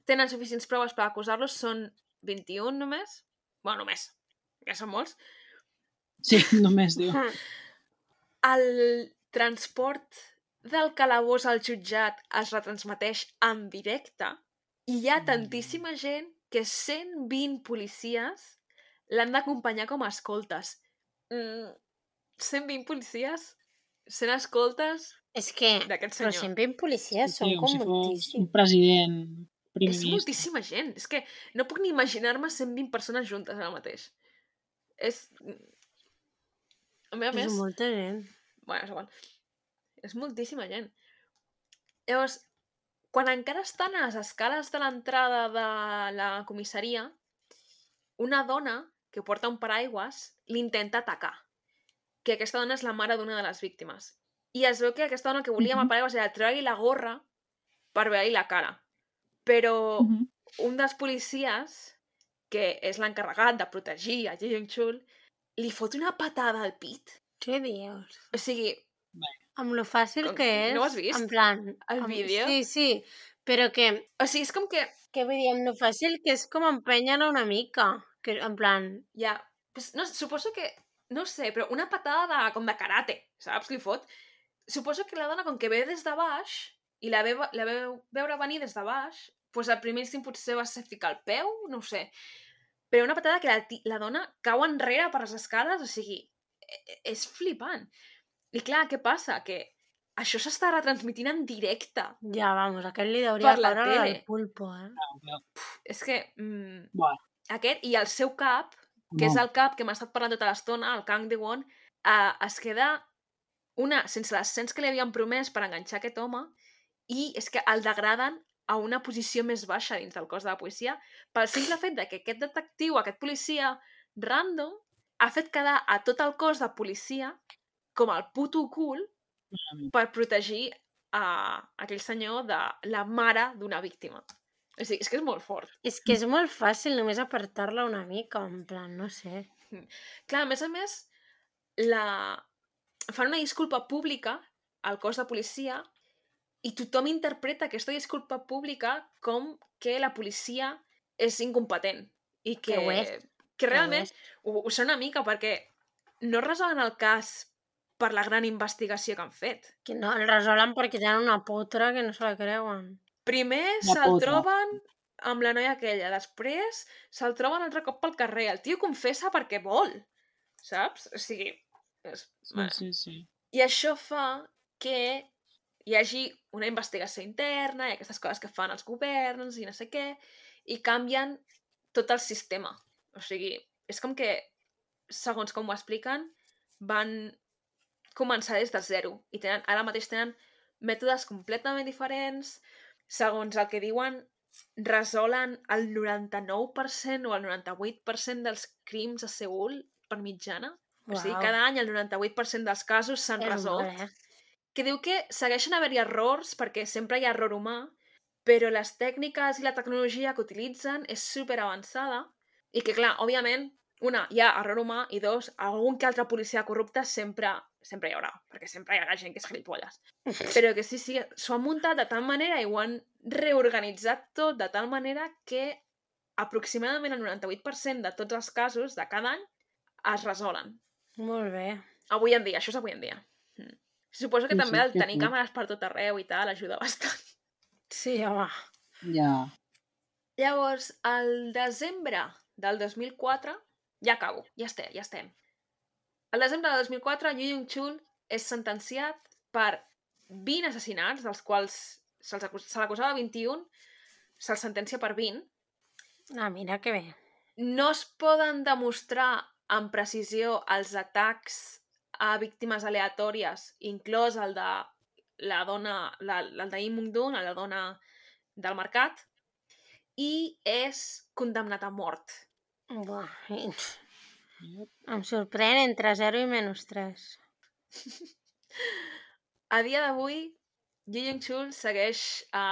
tenen suficients proves per acusar-los són 21 només. Bueno, només. Ja són molts. Sí, només diu. El transport del calabós al jutjat es retransmeteix en directe i hi ha Mm. tantíssima gent que 120 policies l'han d'acompanyar com a escoltes. Mm, 120 policies? 100 escoltes És que... d'aquest Però senyor. 120 policies són Sí, com si fos moltíssims. un president primer És ministre. moltíssima gent. És que no puc ni imaginar-me 120 persones juntes ara mateix. És... A més És molta gent. Bueno, és igual. És moltíssima gent. Llavors, quan encara estan a les escales de l'entrada de la comissaria, una dona que porta un paraigües l'intenta atacar. Que aquesta dona és la mare d'una de les víctimes. I es veu que aquesta dona que volia amb el paraigües era treure-li la gorra per veure-li la cara. Però Mhm. un dels policies, que és l'encarregat de protegir a Ji Young-chul, li fot una patada al pit. Què dius? O sigui, Amb lo fàcil Com- que és. no ho has vist? En plan... El amb- vídeo? Sí, sí. Però que, o sigui, és com que que vull dir, amb lo fàcil que és com empenyen una mica. Que, en plan... ja... Pues, no, suposo que... No sé, però una patada de, com de karate, saps? Li fot. Suposo que la dona, com que ve des de baix, i la veu, la veu veure venir des de baix, pues al primer instinct potser va ser ficar el peu, no ho sé. Però una patada que la, la dona cau enrere per les escales, o sigui, e- e- és flipant. I clar, què passa? Que això s'està retransmitint en directe. Ja, vamos, aquest li hauria Per la de tele. el pulpo, eh? És que... Mm, Buah. aquest i el seu cap, que és No. el cap que m'ha estat parlant tota l'estona, el Kang De-won, eh, es queda una sense les cents que li havien promès per enganxar aquest home i és que el degraden a una posició més baixa dins del cos de la policia pel simple fet de que aquest detectiu, aquest policia random, ha fet quedar a tot el cos de policia com el puto cul per protegir a aquell senyor de la mare d'una víctima. O sigui, és que és molt fort. És que és molt fàcil només apartar-la una mica, en plan, no sé. Clar, a més a més, la... fan una disculpa pública al cos de policia i tothom interpreta aquesta disculpa pública com que la policia és incompetent i que, Que ho és, que ho realment és. ho, ho són una mica perquè no resolen el cas per la gran investigació que han fet. Que no el resolen perquè tenen una potra que no se la creuen. Primer se'l troben amb la noia aquella, després se'l troben altre cop pel carrer. El tio confessa perquè vol, saps? O sigui... És... Sí, sí, sí. I això fa que hi hagi una investigació interna i aquestes coses que fan els governs i no sé què, i canvien tot el sistema. O sigui, és com que, segons com ho expliquen, van començar des de zero i tenen, ara mateix tenen mètodes completament diferents, segons el que diuen, resolen el 99% o el 98% dels crims a Seul per mitjana. O sigui, cada any el 98% dels casos s'han resolt. molt, eh? Que diu que segueixen haver-hi errors, perquè sempre hi ha error humà, però les tècniques i la tecnologia que utilitzen és super avançada i que, clar, òbviament, una, hi ha error humà i dos, algun que altre policia corrupte sempre, sempre hi haurà, perquè sempre hi haurà gent que és gilipolles. Però que sí, sí, s'ho han muntat de tal manera i ho han reorganitzat tot de tal manera que aproximadament el 98% de tots els casos de cada any es resolen. Molt bé. Avui en dia, això és avui en dia. Mm. Suposo que Sí, també sí, el tenir sí. càmeres per tot arreu i tal ajuda bastant. Sí, home. Ja. Llavors, al desembre del 2004, ja acabo, ja estem, ja estem. Al desembre del 2004, Yu Yung-chul és sentenciat per 20 assassinats, dels quals se l'acusava de 21, se'l sentencia per 20. Ah, mira que bé. No es poden demostrar amb precisió els atacs a víctimes aleatòries, inclòs el de la dona, la, el de Im Mung-dun, la dona del mercat, i és condemnat a mort. Buah, em sorprèn entre 0 i menys 3. A dia d'avui, Yu Yung-chul segueix a...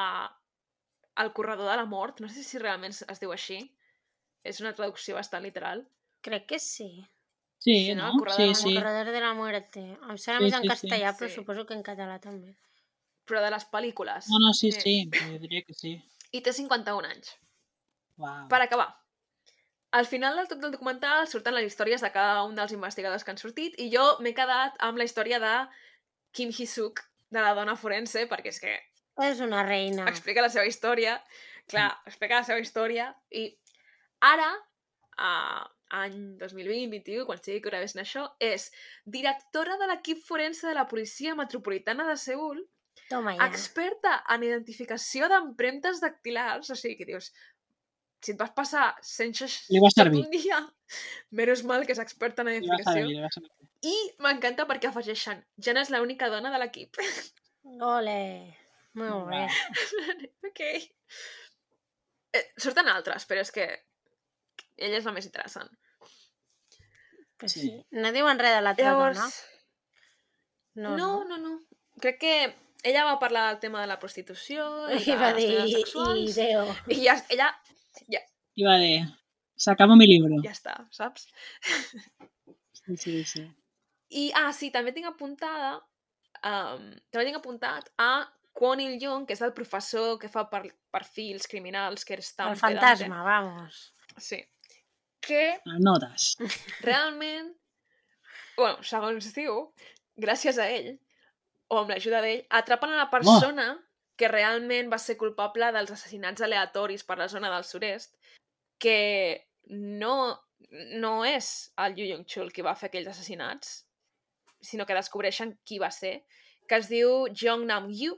al corredor de la mort. No sé si realment es- diu així. És una traducció bastant literal. Crec que sí. Sí, Sí, no? no? El corredor Sí, de la sí. El corredor de la muerte. Em sembla Sí, més en sí, sí. castellà, però Sí. suposo que en català també. però de les pel·lícules. No, no, sí, Eh, sí, jo diria que sí. I té 51 anys. Uau. Per acabar, al final del tot del documental surten les històries de cada un dels investigadors que han sortit i jo m'he quedat amb la història de Kim Hee-suk, de la dona forense, perquè és que És una reina. explica la seva història, clar, explica la seva història i ara, a any 2020-21, quan sigui que gravessin això, és directora de l'equip forense de la Policia Metropolitana de Seul, Toma ja. experta en identificació d'empremtes dactilars, o sigui que dius, si et vas passar 160 Li va servir. un dia, menys mal que és experta en servir. I m'encanta perquè afegeixen, ja no és l'única dona de l'equip. Ole. Molt bé. ok. Eh, surten altres, però és que ella és la més interessant. Pues Sí. sí. No diuen res de l'altra Llavors... dona. No, no, no, no. Crec que ella va parlar del tema de la prostitució i, I va dir, treballadores i sexuals. Déu. I ja, ella ja, I va dir, s'acaba mi libro. ja està, saps? Sí, sí, sí. I, ah, sí, també tinc apuntada, um, també tinc apuntat a Kwon Il-jung, que és el professor que fa per, perfils criminals, que és tan El fantasma, vamos. pedante. Sí. Que El nodes. realment, bueno, segons diu, gràcies a ell, o amb l'ajuda d'ell, atrapen a la persona que realment va ser culpable dels assassinats aleatoris per la zona del sud-est, que no, no és el Yu Yong-chul qui va fer aquells assassinats, sinó que descobreixen qui va ser, que es diu Jong Nam-yu,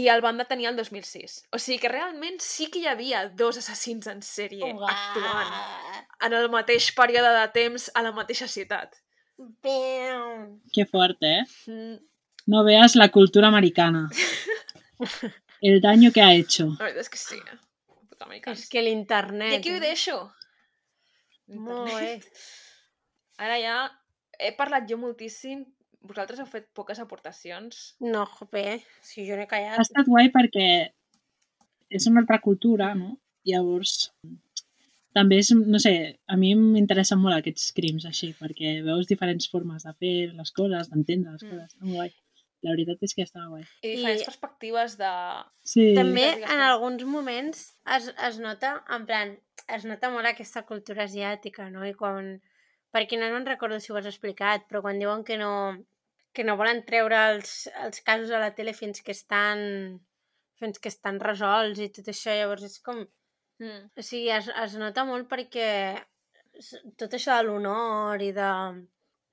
i el van detenir el 2006. O sigui que realment sí que hi havia dos assassins en sèrie actuant en el mateix període de temps a la mateixa ciutat. Que fuerte, ¿eh? Mm, No veas la cultura americana. El daño que ha hecho. la veritat és que sí. eh? Puta. És que l'internet... I aquí ho eh? deixo. Molt bé. Ara ja he parlat jo moltíssim. Vosaltres heu fet poques aportacions. No, jope, si jo n'he Ha callat. estat guai perquè és una altra cultura, no? Llavors, també és, no sé, a mi m'interessen molt aquests crims així, perquè veus diferents formes de fer les coses, d'entendre les Mm. coses, molt guai. La veritat és que està guai. I diferents I- perspectives de... Sí, També en alguns moments es, es nota, en plan, es nota molt aquesta cultura asiàtica, no? I quan, per qui no me'n recordo si ho has explicat, però quan diuen que no, que no volen treure els, els casos a la tele fins que estan fins que estan resolts i tot això, llavors és com... Mm. O sigui, es, es nota molt perquè tot això de l'honor i de...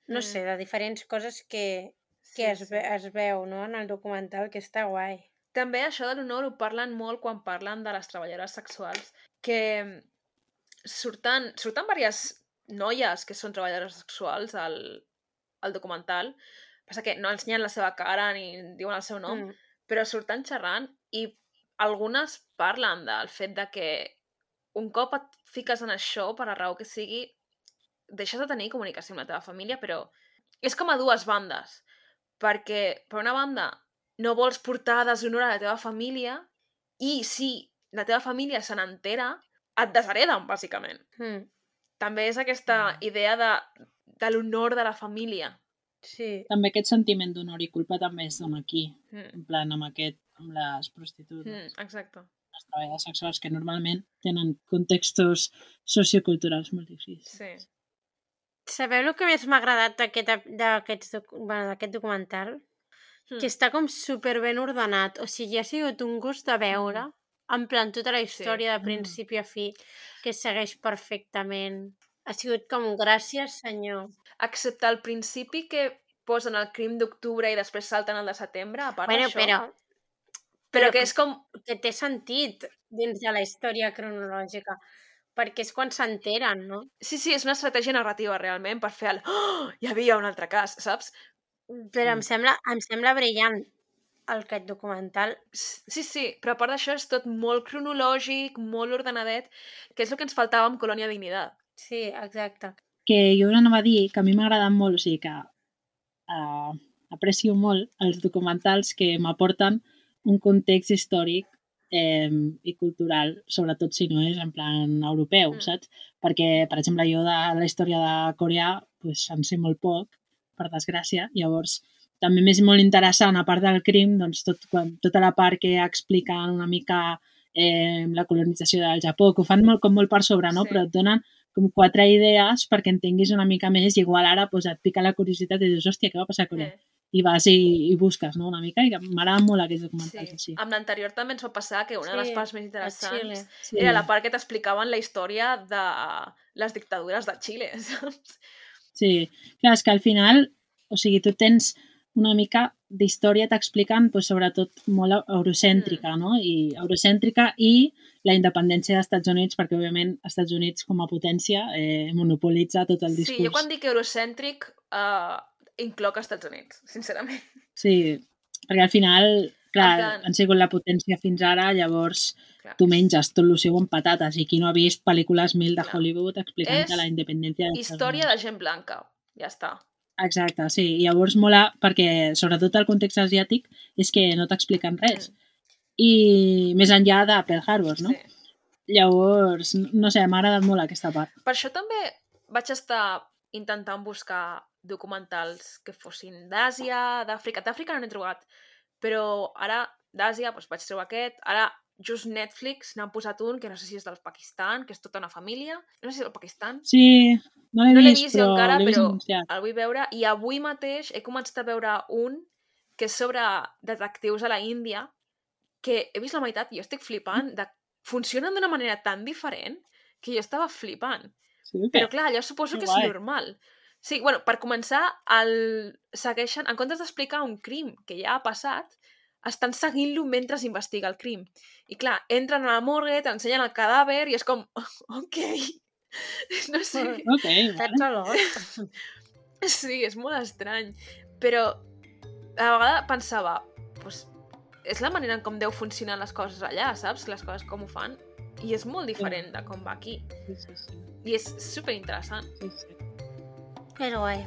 No Mm. sé, de diferents coses que, Sí, que es, sí. ve, es veu no? en el documental, que està guai. També això de l'honor ho parlen molt quan parlen de les treballadores sexuals, que surten, surten diverses noies que són treballadores sexuals al, al documental, passa que no ensenyen la seva cara ni diuen el seu nom, Mm. però surten xerrant i algunes parlen del fet de que un cop et fiques en això, per la raó que sigui, deixes de tenir comunicació amb la teva família, però és com a dues bandes, perquè, per una banda, no vols portar deshonor a la teva família i si la teva família se n'entera, et deshereden, bàsicament. Mm. També és aquesta Mm. idea de, de l'honor de la família. Sí. també aquest sentiment d'honor i culpa també es dona aquí, Mm. en plan amb aquest, amb les prostitutes, Mm, exacte. les treballadores sexuals que normalment tenen contextos socioculturals molt difícils. Sí. Sabeu el que més m'ha agradat d'aquest bueno, documental? Mm. Que està com super ben ordenat. O sigui, ha sigut un gust de veure, en plan, tota la història de Mm. principi a fi, que segueix perfectament. Ha sigut com, gràcies, senyor. Excepte al principi que posen el crim d'octubre i després salten el de setembre, a part Bueno, d'això. però, però que és com... que té sentit dins de la història cronològica, perquè és quan s'enteren, no? Sí, sí, és una estratègia narrativa realment per fer el... Oh, hi havia un altre cas, saps? Però em Mm. sembla, em sembla brillant el aquest documental. Sí, sí, però a part d'això és tot molt cronològic, molt ordenadet, que és el que ens faltava amb Colònia Dignitat. Sí, exacte. que jo anava a dir que a mi m'agraden molt, o sigui que uh, aprecio molt els documentals que m'aporten un context històric eh, i cultural, sobretot si no és en plan europeu, Mm. saps? Perquè, per exemple, jo de la història de Coreà pues, en sé molt poc, per desgràcia, llavors també m'és molt interessant, a part del crim, doncs tot, quan, tota la part que expliquen una mica eh, la colonització del Japó, que ho fan molt, com molt per sobre, no? Sí. però et donen com quatre idees perquè entenguis una mica més i igual ara pues, et pica la curiositat i dius, hòstia, què va passar a Corea? Eh, I vas i, i busques no? una mica i que m'agraden molt aquests documentals sí. així. Amb l'anterior també ens va passar que una de les Sí, parts més interessants Xile. Sí. era la part que t'explicaven la història de les dictadures de Xile, saps? Sí, clar, és que al final, o sigui, tu tens una mica d'història t'expliquen pues, sobretot molt eurocèntrica, no? I eurocèntrica i la independència dels Estats Units, perquè òbviament els Estats Units com a potència eh, monopolitza tot el Sí, discurs. jo quan dic eurocèntric uh, incloc els Estats Units, sincerament. Sí, perquè al final, clar, En plan- han sigut la potència fins ara, llavors Clar. tu menges tot el seu amb patates i qui no ha vist pel·lícules mil de Clar. Hollywood explicant És la independència Estats Història de gent blanca, ja està. Exacte, sí. I llavors mola perquè, sobretot el context asiàtic, és que no t'expliquen res. I més enllà de Pearl Harbor, no? Sí. Llavors, no sé, m'ha agradat molt aquesta part. Per això també vaig estar intentant buscar documentals que fossin d'Àsia, d'Àfrica. D'Àfrica no n'he trobat, però ara d'Àsia doncs vaig trobar aquest. Ara just Netflix n'han posat un que no sé si és del Pakistan, que és tota una família. No sé si és del Pakistan. Sí, no l'he No vist, vist però encara, però anunciat. el vull veure. I avui mateix he començat a veure un que és sobre detectius a la Índia, que he vist la meitat i jo estic flipant. De... Funcionen d'una manera tan diferent que jo estava flipant. Sí, que... Però clar, jo suposo Que que és normal. Sí, bueno, per començar, el... segueixen, en comptes d'explicar un crim que ja ha passat, estan seguint-lo mentre investiga el crim. I clar, entren a la morgue, t'ensenyen el cadàver i és com, ok, no sé, Ok. Saps sí, és molt estrany. Però a vegada pensava, pues, és la manera en com deu funcionar les coses allà, saps? Les coses com ho fan. I és molt diferent de com va aquí. Sí, sí, sí. I és super interessant. sí, sí. És guai.